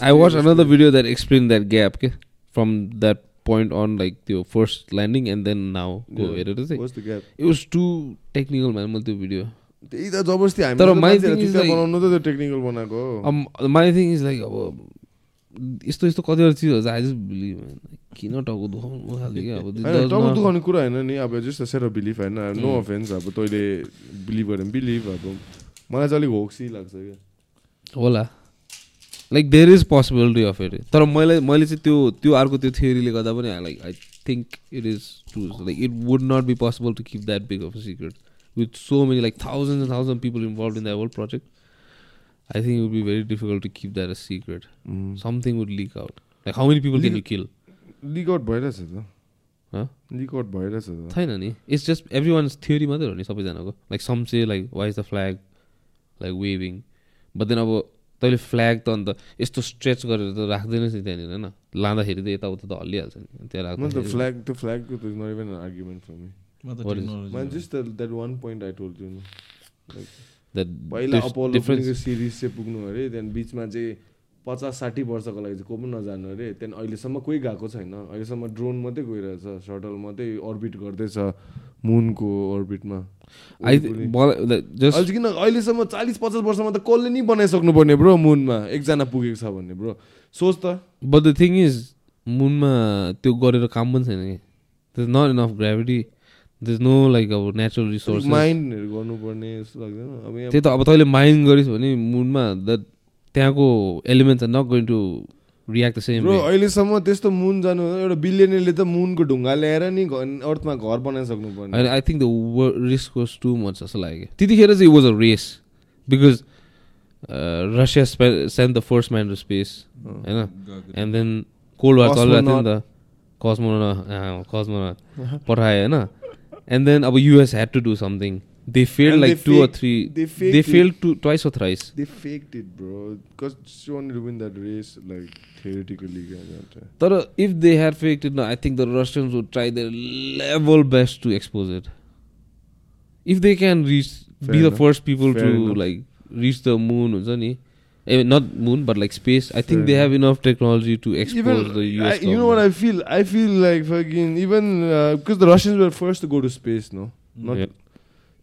I watched another video that explained that gap के from that point on like त्यो first landing and then now को Yeah. हेरेर चाहिँ it was too technical man. मैले त्यो video त्यही त जबरजस्ती हामी तर is चुच्चा like- बनाउनु त त्यो टेक्निकल बनाएको माई थिङ इज लाइक अब यस्तो यस्तो कतिवटा चिजहरू चाहिँ आई जस्ट बिलिभ किन टाउको दुखाउनु खालको क्या अब होइन टाउको दुखाउने कुरा होइन नि अब जस्ट सेट अफ बिलिफ होइन? No Mm. अफेन्स अब तैँले बिलिभ गऱ्यो भने बिलिभ अब मलाई चाहिँ अलिक होक्सी लाग्छ क्या। होला। Like there is possibility of it तर मैले मैले चाहिँ त्यो त्यो अर्को त्यो थियोरीले गर्दा पनि like I think it is true like it would not be possible to keep that big of a secret with so many like thousand and thousand people involve in the whole project I think would be very difficult to keep that a secret something would leak out like how many people can you kill leak out भइरहेछ त? Leak out भइरहेछ त। छैन नि। It's just every one theory मात्रै हो नि सबैजनाको। लाइक सम चाहिँ like why is the flag like waving but then अब तैँले फ्ल्याग त अन्त यस्तो स्ट्रेच गरेर त राख्दैनस् नि त्यहाँनिर होइन? लाँदाखेरि त यताउता त हल्लिहाल्छ नि त्यहाँ म त राख्दाखेरि फ्ल्याग त्यो फ्ल्यागको त not even argument for me पहिला अपोलो सिरिज चाहिँ पुग्नु अरे त्यहाँदेखि बिचमा चाहिँ पचास साठी वर्षको लागि चाहिँ को पनि नजानु अरे त्यहाँदेखि अहिलेसम्म कोही गएको छैन। अहिलेसम्म ड्रोन मात्रै गइरहेछ सटल मात्रै अर्बिट गर्दैछ। मुनको अर्बिटमा आई किन अहिलेसम्म चालिस पचास वर्षमा त कसले नि बनाइसक्नु पर्ने ब्रो मुनमा? एकजना पुगेको छ भन्ने ब्रो। सोच त। बट द थिङ इज मुनमा त्यो गरेर काम पनि छैन कि। There's not enough gravity there's no like अब नेचुरल रिसोर्स माइन्डहरू गर्नुपर्ने जस्तो लाग्दैन। अब त्यही त अब तैँले माइन्ड गरिस् भने मुनमा द त्यहाँको elements are not going to react the same bro अहिलेसम्म त्यस्तो मुन जानु एउटा बिलियनरले त मुनको ढुङ्गा ल्याएर नि अर्थमा घर बनाइसक्नु पर्ने I think the risk was too much जस्तो लाग्यो। त्यतिखेर चाहिँ was a race because Russia send the first man to space होइन? एन्ड देन कोल्ड वार चलिरहेको थियो नि त। कस्मोन कस्मोन पठायो होइन? एन्ड देन अब US had to do something They failed and like they two faked, or three. They, they failed two, twice or thrice. They faked it, bro. Because she wanted to win that race, like theoretically. But if they had faked it, no, I think the Russians would try their level best to expose it. If they can reach, Fair be enough. the first people Fair to enough. like reach the moon, isn't I mean, not moon, but like space. I think they have enough technology to expose even the US. I, you know what I feel? I feel like fucking even because uh, the Russians were first to go to space, no, not yeah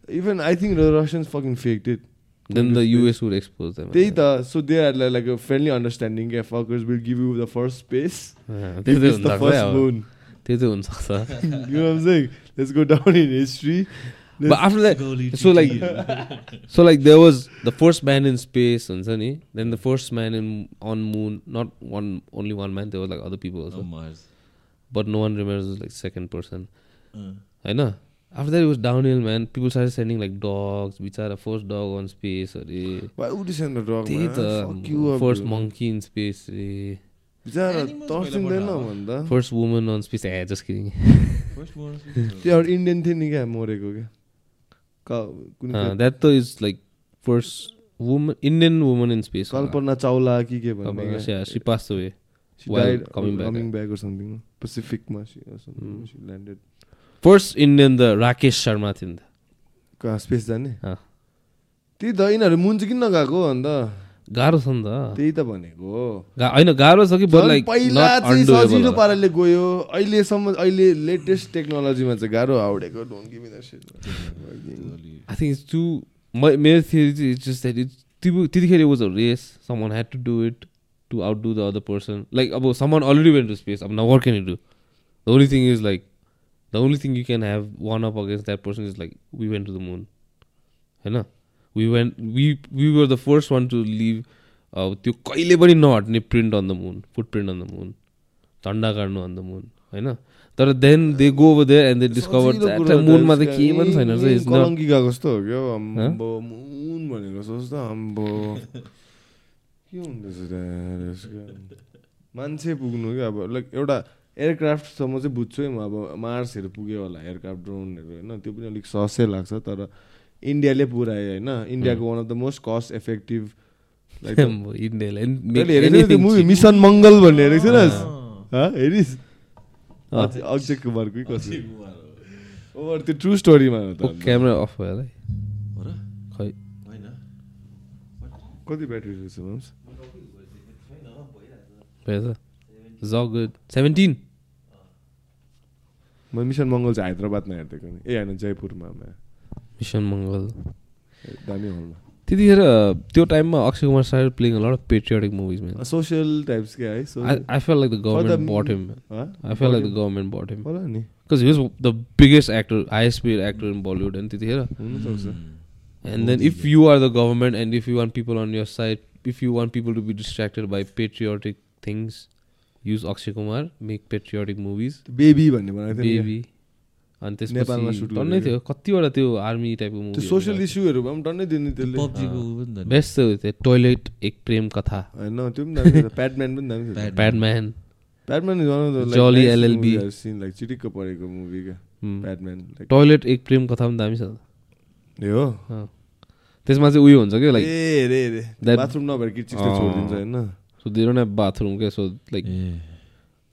even I think the Russians fucking faked it. Then the US would expose them. They the so they had like, like a friendly understanding. Yeah, fuckers will give you the first space. Yeah, give us the first moon. you know what I'm saying? Let's go down in history. Let's but after that, so like, so like there was the first man in space, and Then the first man in on moon. Not one, only one man. There were like other people also. Oh Mars. But no one remembers like second person. Uh. I know. After that, it was downhill, man. People started sending like dogs. बिचारा first dog on space, अरे Why would you send a dog? man? Fuck you त up, first dude. monkey in space, अरे बिचारा तर्सिँदैन भन्दा first woman on space. Eh, just kidding. first one. त्यो एउटा Indian थियो नि क्या मरेको क्या का- कुनै Uh, that though is like first woman, Indian woman in space. कल्पना चावला कि के भन्ने Uh, yeah, she passed away. She while died coming back, First Indian the Rakesh Sharma थियो नि त स्पेस जाने। त्यही त यिनीहरू मुन चाहिँ किन नगएको अन्त। गाह्रो छ नि त। त्यही त भनेको। होइन गाह्रो छ कि पहिला सजिलो पाराले गयो। अहिलेसम्म अहिले लेटेस्ट टेक्नोलोजीमा चाहिँ गाह्रो हाउडेको आई थिङ्क इट्स टु मेरो थियोरी जस्ट द्याट इट्स त्यतिखेर was a race someone had to do it to outdo the other person like अब someone already went to space अब न work can do the only thing is like the only thing you can have one up against that person is like we went to the moon होइन we went we we were the first one to live अब त्यो कहिले पनि नहट्ने print on the moon foot print on the moon झन्डा काट्नु on the moon होइन तर then they go over there and they discover मुनमा त केही पनि छैन रहेछ नट गएको जस्तो हो क्या? अम्बो मुन भनेको अम्बो। के हुँदैछ? मान्छे पुग्नु क्या अब लाइक एउटा एयरक्राफ्टसम्म चाहिँ बुझ्छु है म अब मार्सहरू पुग्यो होला एयरक्राफ्ट ड्रोनहरू होइन? त्यो पनि अलिक सस्तै लाग्छ तर इन्डियाले पुऱ्यायो होइन? इन्डियाको one of the most cost effective movie Mission Mangal भन्ने हेरेको हँ, हेरिस्। अक्षय कुमारकै कसरी? ओभर त्यो ट्रु स्टोरीमा हो त। क्यामेरा अफ भयो होला है। हो र? खै। कति ब्याट्री रहेछ माम्स भएछ ज गुड सेभेन्टिन म मिसन मङ्गल चाहिँ हैदराबादमा हेरिदिएको नि ए होइन जयपुरमा मिसन मङ्गल दामी हलमा त्यतिखेर त्यो टाइममा Akshay Kumar side playing a lot patriotic movies man social types के है so- I, I felt like the government the- bought him. हँ? I felt like the government bought him होला नि because he was the biggest actor, highest paid actor in Bollywood. And त्यतिखेर हुनसक्छ and then if you are the government and if you want people on your side, if you want people to be distracted by patriotic use Akshay Kumar, make patriotic movies. Baby भन्ने बनाएको थियो Baby. अनि नेपालमा त्यसपछि shoot टन्नै गरेको। थियो। कतिवटा त्यो आर्मी टाइपको। त्यो मुभी सोसियल इस्युहरूमा पनि टन्नै दिने त्यसले। पब्जीको। बेस्ट थियो। टोइलेट एक प्रेम कथा। होइन त्यो पनि दामी थियो। प्याडम्यान पनि दामी थियो। Padman Padman is one of the Jolly LLB. Scene like चिटिक्क परेको मुभी क्या। प्याडम्यान टोइलेट एक प्रेम कथा पनि दामी छ। ए हो त्यसमा चाहिँ उयो हुन्छ क्या लाइक ए रे रे। बाथरुम नभएर अँ। छोडिदिन्छ होइन? So they don't have bathroom क्या सो लाइक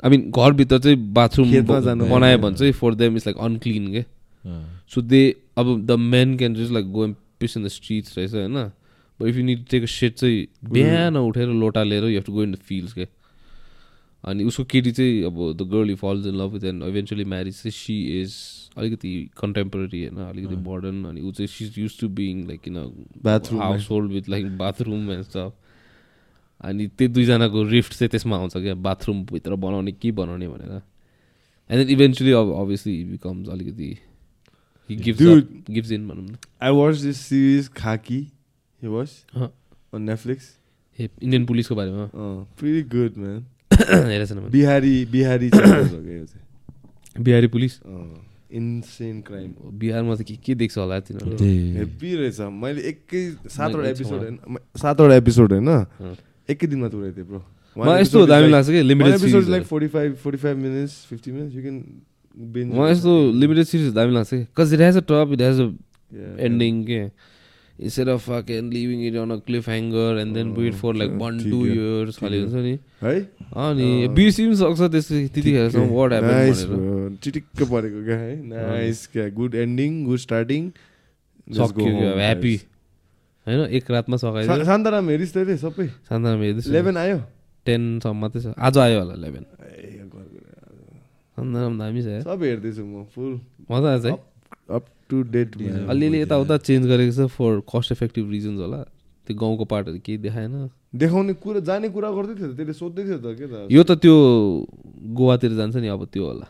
आई मिन घरभित्र चाहिँ बाथरुम बनायो। भने चाहिँ for them is like unclean के। सो दे अब the men can just like go and piss in the streets रहेछ होइन? But if you need take shit चाहिँ बिहान उठेर लोटा लिएर you have to go in the fields के अनि उसको केटी चाहिँ अब the girl you falls in love with and eventually marriage चाहिँ सी इज अलिकति कन्टेम्पोरेरी होइन? अलिकति मोडर्न अनि ऊ चाहिँ she use to being like किन Bathroom, household with like bathroom and stuff अनि त्यो दुईजनाको रिफ्ट चाहिँ त्यसमा आउँछ क्या बाथरुमभित्र बनाउने के बनाउने भनेर। एन्ड देन इभेन्चुली अब अभियसली बिकम्स अलिकति गिभ्स इन भनौँ न। I watched this series Khaki. You watched Huh. on Netflix? A Indian पुलिसको बारेमा pretty good, man. हेरेको छैन मैले बिहारी बिहारी हो बिहारी पुलिस इन्सेन क्राइम बिहारमा त के के देख्छ होला तिनीहरू हेप्पी रहेछ मैले एकै सातवटा एपिसोड होइन सातवटा एपिसोड होइन। एकै दिनमा तुराइ थिएँ ब्रो यस्तो दामी लाग्छ कि limited series like forty five forty five minutes fifty minutes you can binge मलाई यस्तो लिमिटेड सिरिज दामी लाग्छ कि। Cause it has a top it has a ending के instead of fucking leaving it on a cliffhanger and then wait for like Oh, one ठिक two है, years ठिक खालि। हुन्छ नि। है अनि अँ। बिर्सिनु सक्छ त्यस त्यतिखेरसम्म वाट नाइस ह्यापन चिटिक्क परेको क्या है? नाइस क्या? Good ending good starting happy होइन एक रातमा सकाइदियो शान्ताराम हेरिस् तैँले सबै। शान्ताराम हेर्दैछु इलेभेन आयो? टेनसम्म मात्रै छ। आज आयो होला इलेभेन। शान्ताराम दामी छ। सब हेर्दैछु म फुल। मजा आएछ है अप टु डेट अलिअलि यताउता चेन्ज गरेको छ फर कस्ट इफेक्टिभ रिजन्स होला। त्यो गाउँको पार्टहरू केही देखाएन। देखाउने कुरा जाने कुरा गर्दै थियो त त्यसले सोध्दै थियो त के त यो त त्यो गोवातिर जान्छ नि अब त्यो होला।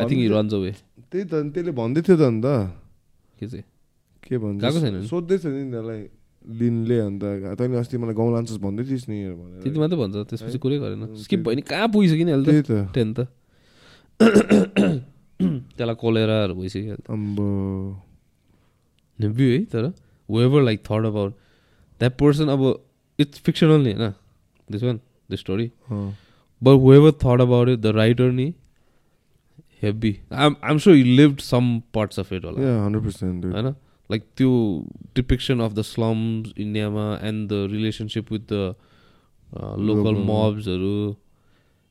आई थिङ्क रन्स अवे त्यही त त्यसले भन्दै थियो त अन्त। के चाहिँ? के भन्छ छैन नि? त्यसलाई लिनले अन्त तैँले अस्ति मलाई गाउँ लान्छस् भन्दै थिइस् नि त्यति मात्रै भन्छ त्यसपछि कुरै गरेन। स्किप भयो नि कहाँ पुगिसक्यो नि अहिले त्यही त। टेन त। त्यसलाई कोलेराहरू भइसक्यो अम्बो। भ्यू है तर वेभर लाइक थर्ड अबाउट द्याट पर्सन अब इट्स फिक्सनल नि होइन? This one the story. But whoever third about it the writer नि heavy I'm I'm sure you lived some parts of it होला। 100% dude. होइन? लाइक त्यो डिपिक्सन अफ द स्लम्स इन्डियामा and the relationship with the local Local. मब्सहरू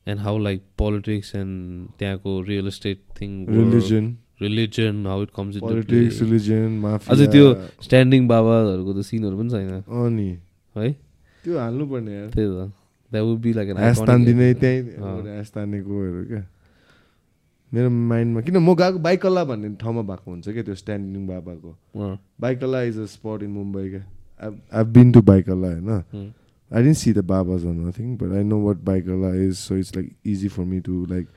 and how like politics and त्यहाँको real estate thing Religion, religion how it comes religion, mafia. अझै त्यो standing बाबाहरूको त सिनहरू पनि छैन। अँ नि है? त्यो हाल्नु पर्ने यार। त्यही त। That would be like hash तानिदिने त्यहीँ तानेकोहरू क्या। मेरो माइन्डमा किन म गएको बाइकल्ला भन्ने ठाउँमा भएको हुन्छ क्या त्यो स्ट्यान्डिङ बाबाको। Byculla is a spot in Mumbai क्या। I I been to Byculla होइन? I didn't see the babas and nothing but I know what Byculla is so it's like easy for me to like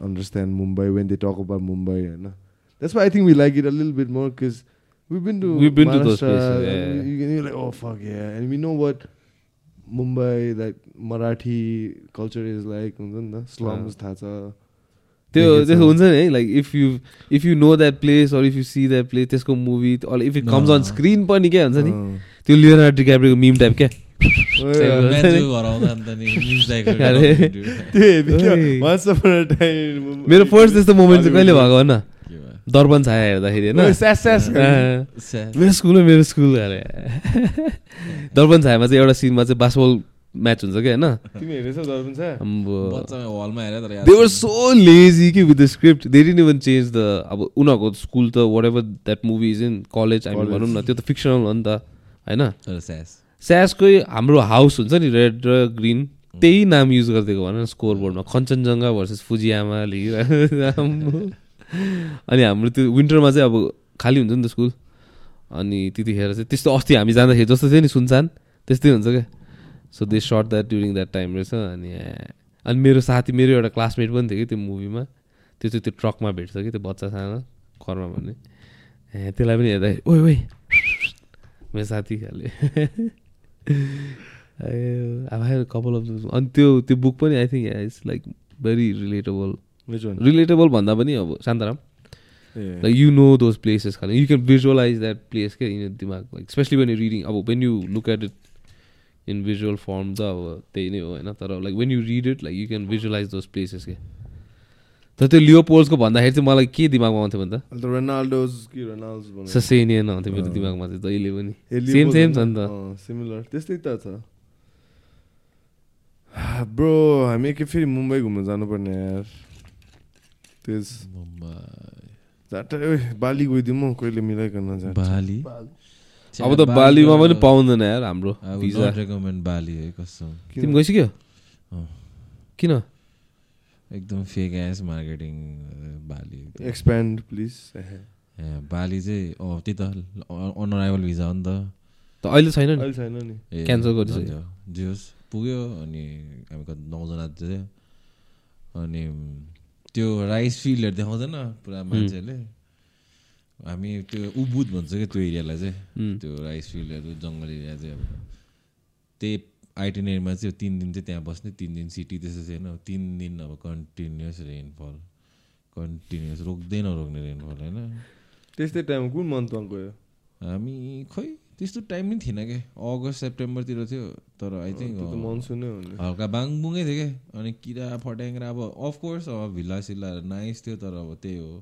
understand Mumbai when they talk about Mumbai होइन? That's why think like easier know what Mumbai like Marathi culture is like हुन्छ नि त? स्था त्यो देखेको छ। त्यसो हुन्छ नि है like if you if you know that place or if you see that place त्यसको movie if it comes on. Screen पनि क्या हुन्छ नि। त्यो लियोनार्डो डिक्याप्रियोको मिम टाइप क्या मेरो फर्स्ट त्यस्तो मोमेन्ट चाहिँ कहिले भएको भन भयो? दर्पण छाया हेर्दाखेरि होइन मेरो स्कुल हो मेरो स्कुल अरे दर्पण छायामा चाहिँ एउटा सिनमा चाहिँ बासबल म्याच हुन्छ क्या होइन? तिमी हेरेछौ दर्पण छ अम्बो बच्चामा हलमा हेरेर तर याद दे वर छैन। सो लेजी कि with the script they didn't even change the अब उनीहरूको स्कुल त whatever that movie is in college हामी. भनौँ न त्यो त फिक्सनल हो नि त होइन। स्यासकै हाम्रो हाउस हुन्छ नि रेड र ग्रिन त्यही नाम युज गरिदिएको भन न स्कोर बोर्डमा कञ्चनजङ्घा भर्सेस फुजियामा अनि हाम्रो त्यो विन्टरमा चाहिँ अब खाली हुन्छ नि त स्कुल अनि त्यतिखेर चाहिँ त्यस्तो अस्ति हामी जाँदाखेरि जस्तो थियो नि सुनसान त्यस्तै हुन्छ क्या। So they shot that during that time रहेछ अनि अनि मेरो साथी मेरो एउटा क्लासमेट पनि थियो कि त्यो मुभीमा त्यो चाहिँ त्यो ट्रकमा भेट्छ कि त्यो बच्चा सानो कर्मा भन्ने। ए त्यसलाई पनि हेर्दा ओइ ओइ। मेरो साथी खाले अब कपाल अफ अनि त्यो त्यो बुक पनि I think it's like very relatable? Relatable भन्दा पनि अब Shantaram. Like you know those places खालि। You can visualise that place क्या इन दिमाग like specially when you reading अब when you look at it in visual form त अब त्यही नै हो होइन तर like when you read it like you can visualise those places के। तर त्यो लियो पोल्सको भन्दाखेरि चाहिँ मलाई के दिमागमा आउँथ्यो भन्दा। ससेनियन आउँथ्यो मेरो। दिमागमा चाहिँ जहिले पनि। सेम सेम छ नि त। similar. त्यस्तै त छ। ब्रो हामी एकै फेरि मुम्बई घुम्न जानुपर्ने यार। त्यस मुम्बई। बाली गइदिउँ म कहिले मिलाइकन जान्छ। बाली। अब त बालीमा पनि पाउँदैन यार हाम्रो भिजा। बाली है कसम तिमी गइसक्यो? किन? एकदम fake ass marketing Bali expand please A, Bali चाहिँ अँ त्यही त अनराइभल भिजा हो नि त। त अहिले छैन नि? अहिले छैन नि। Cancel गरिसक्यो। जे होस् पुग्यो अनि हामी कति नौजना थियो। अनि त्यो राइस फिल्डहरू देखाउँदैन? पुरा मान्छेहरूले? हामी त्यो उबुद भन्छ क्या त्यो एरियालाई चाहिँ. त्यो राइस फिल्डहरू जङ्गल एरिया चाहिँ अब। त्यही आइटिनेरीमा चाहिँ तिन दिन चाहिँ त्यहाँ बस्ने तिन दिन सिटी त्यस्तो चाहिँ होइन। तिन दिन अब कन्टिन्युस रेनफल कन्टिन्युस रोक्दै नरोक्ने रेनफल होइन। त्यस्तै टाइम कुन मन्थमा गयो? हामी खै त्यस्तो टाइम नै थिएन क्या अगस्त सेप्टेम्बरतिर थियो तर आई थिङ्क मनसुनै हल्का बाङबुङै थियो क्या अनि किरा फट्याङ्ग्रा अब अफकोर्स अब भिल्ला सिल्लाहरू नाइस थियो तर अब त्यही हो।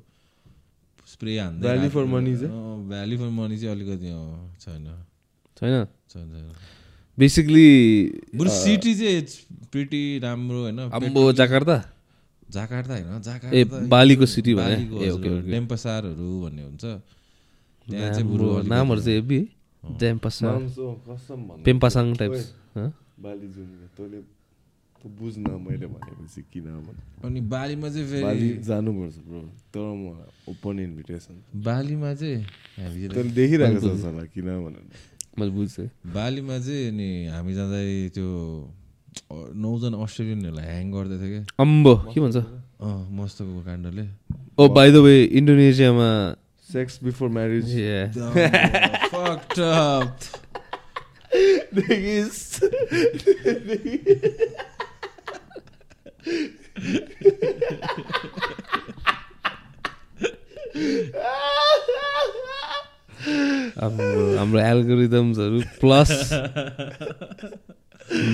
स्प्रे हान्दै for राख्नु- money चाहिँ? भ्याली फर मनी चाहिँ अलिकति छैन छैन छैन छैन बेसिकली बरु सिटी चाहिँ इट्स प्रिटी राम्रो होइन अम्बो जाकार्ता जाकार्ता होइन जाकार्ता ए, त- बालीको city भने? बालीको ए, हजुर, ओके, ओके। डेम्पसारहरू भन्ने हुन्छ त्यहाँ चाहिँ बरु नामहरू चाहिँ हेभी डेम्पासा मान्छे हो, कसम भन्नु। पेम्पासाङ टाइप्स हँ? बाली जुन तैँले बुझ्न मैले भनेपछि किन अनि बालीमा चाहिँ बाली फेरि जानुपर्छ ब्रो तर म ओपन इन्भिटेसन बालीमा चाहिँ देखिरहेको छ होला किन भनेर मैले बुझ्छु बालीमा चाहिँ अनि हामी जाँदा त्यो नौजना अस्ट्रेलियनहरूलाई ह्याङ गर्दै थियो क्या अम्बो के भन्छ अँ मस्तको काण्डले oh by the way इन्डोनेसियामा sex before marriage. Fucked up. हाम्रो हाम्रो एल्गोरिदम्सहरू प्लस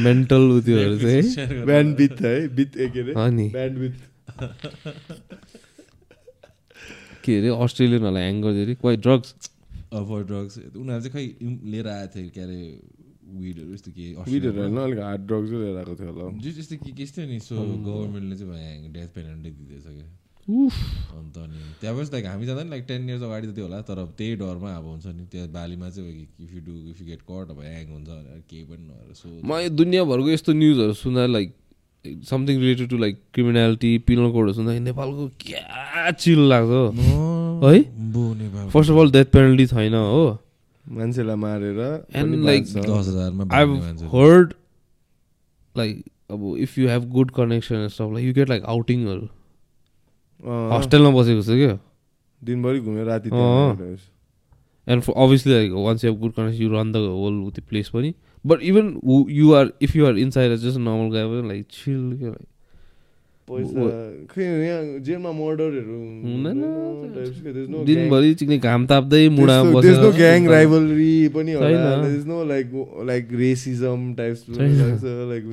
मेन्टल उत्योहरू चाहिँ। ब्यान्ड बिथ है बिथ ए के अरे हो नि। ब्यान्ड बिथ के अरे अस्ट्रेलियनहरूलाई ह्याङ गरिदियो अरे। क्वाइ ड्रग्स फर ड्रग्स उनीहरू चाहिँ खै लिएर आएको थियो के अरे विडहरू यस्तो के विडहरू होइन अलिक हार्ड ड्रग्सै लिएर आएको थियो होला। जो त्यस्तो के के थियो नि सो गभर्मेन्टले चाहिँ ह्याङ डेथ पेनल्टी दिँदैछ क्या अन्त अनि त्यहाँ पनि लाइक हामी जाँदा नि लाइक टेन इयर्स अगाडि त त्यो होला तर त्यही डरमा अब हुन्छ नि त्यो बालीमा चाहिँ if you do if you get caught अब ह्याङ हुन्छ भनेर केही पनि नभएर सो म यो दुनियाँभरको यस्तो न्युजहरू सुन्दा like something related to like criminality penal कोडहरू सुन्दा नेपालको क्या चिल लाग्छ है? First of all death penalty छैन हो। मान्छेलाई मारेर। दस हजारमा आई हर्ड लाइक अब if you have good connection stuff like you get like आउटिङहरू हस्टेलमा बसेको छ क्या। दिनभरि घुमेर राति। And for obviously like once you have good connection you run the whole त्यो प्लेस पनि। But even you are if you are inside just normal guy पनि लाइक छिल क्या लाइक पैसा खै यहाँ जेलमा मर्डरहरू हुँदैन दिनभरि चिक्ने घाम ताप्दै मुढा There's no gang बसेर rivalry पनि होला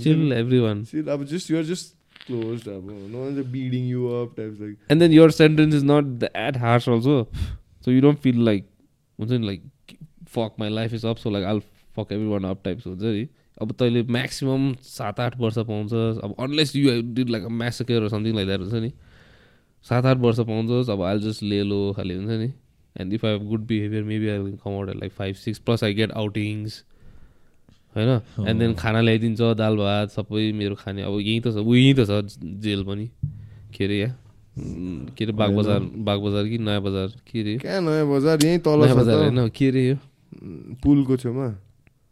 chill नि। just closed अब no one's beating you up types like and then your sentence is not that harsh also so you don't feel like हुन्छ नि like fuck my life is up so like I'll fuck everyone up types हुन्छ नि अब तैँले maximum सात आठ वर्ष पाउँछस् अब unless you did like a massacre something like that हुन्छ नि। सात आठ वर्ष पाउँछस् अब आइल जस्ट लेलो खालि हुन्छ नि। And if I have good behaviour maybe I come out like five six plus I get outings होइन? एन्ड देन खाना ल्याइदिन्छ दाल भात सबै मेरो खाने। अब यहीँ त छ ऊ यहीँ त छ जेल पनि। के अरे यहाँ के अरे बाग बजार बाग बजार कि नयाँ बजार? के अरे? नयाँ बजार? यहीँ तल बजार होइन? के अरे यो? पुलको छेउमा।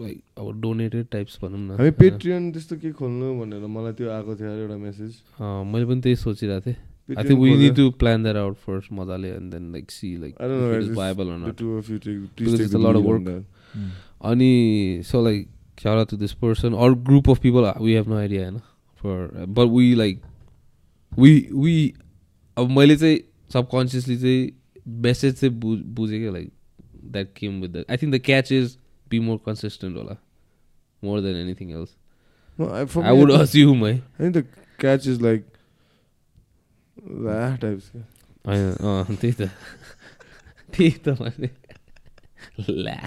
like our donated types भनौँ न हामी पेट्रियन त्यस्तो के खोल्नु भनेर मलाई त्यो आएको थियो अरे एउटा मेसेज मैले पनि त्यही सोचिरहेको थिएँ I think we need to plan that out first मजाले and then like see like I don't know, if it's viable or not. two you take, Because it's a lot of work. Mm. अनि so like shout out to this person or group of people uh, we have no idea होइन for but we like we we अब मैले चाहिँ subconsciously चाहिँ message चाहिँ बुझ बुझेँ क्या like that came with that I think the catch is be more consistent होला more than anything else No, I, for I me, would I, assume है I think the catch is like that types. होइन अँ त्यही त त्यही त मैले La.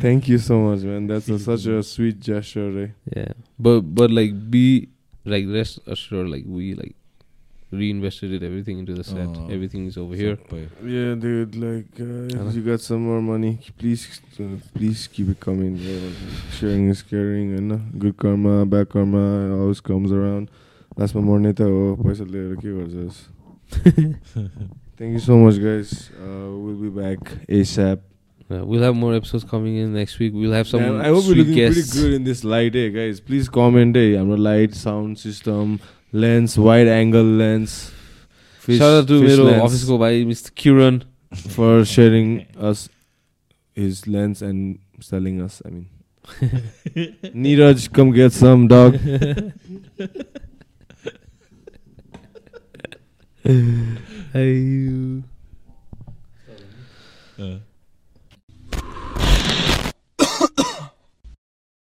Thank you so much, man. That's a, such a sweet gesture, right? Yeah, but but like be like rest assured, like we like reinvested it everything into the set. Oh. everything is over here. सबै Yeah, dude. Like, uh, Hello. if you got some more money, please, uh, please keep it coming. bro. Sharing is caring, and uh, good karma, bad karma always comes around. लास्टमा मर्ने त हो पैसा लिएर के गर्छस् Thank you so much, guys. Uh, we'll be back ASAP. Yeah, we'll have more episodes coming in next week. We'll have some Man, I hope we're sweet looking guests. pretty good in this light, hey guys. Please comment, hey. I'm a light, sound system, lens, wide angle lens. Fish, Shout out to fish मेरो lens अफिसको भाइ Mr. Kiran. for sharing us his lens and selling us. I mean, Neeraj, come get some dog. Hey. अँ।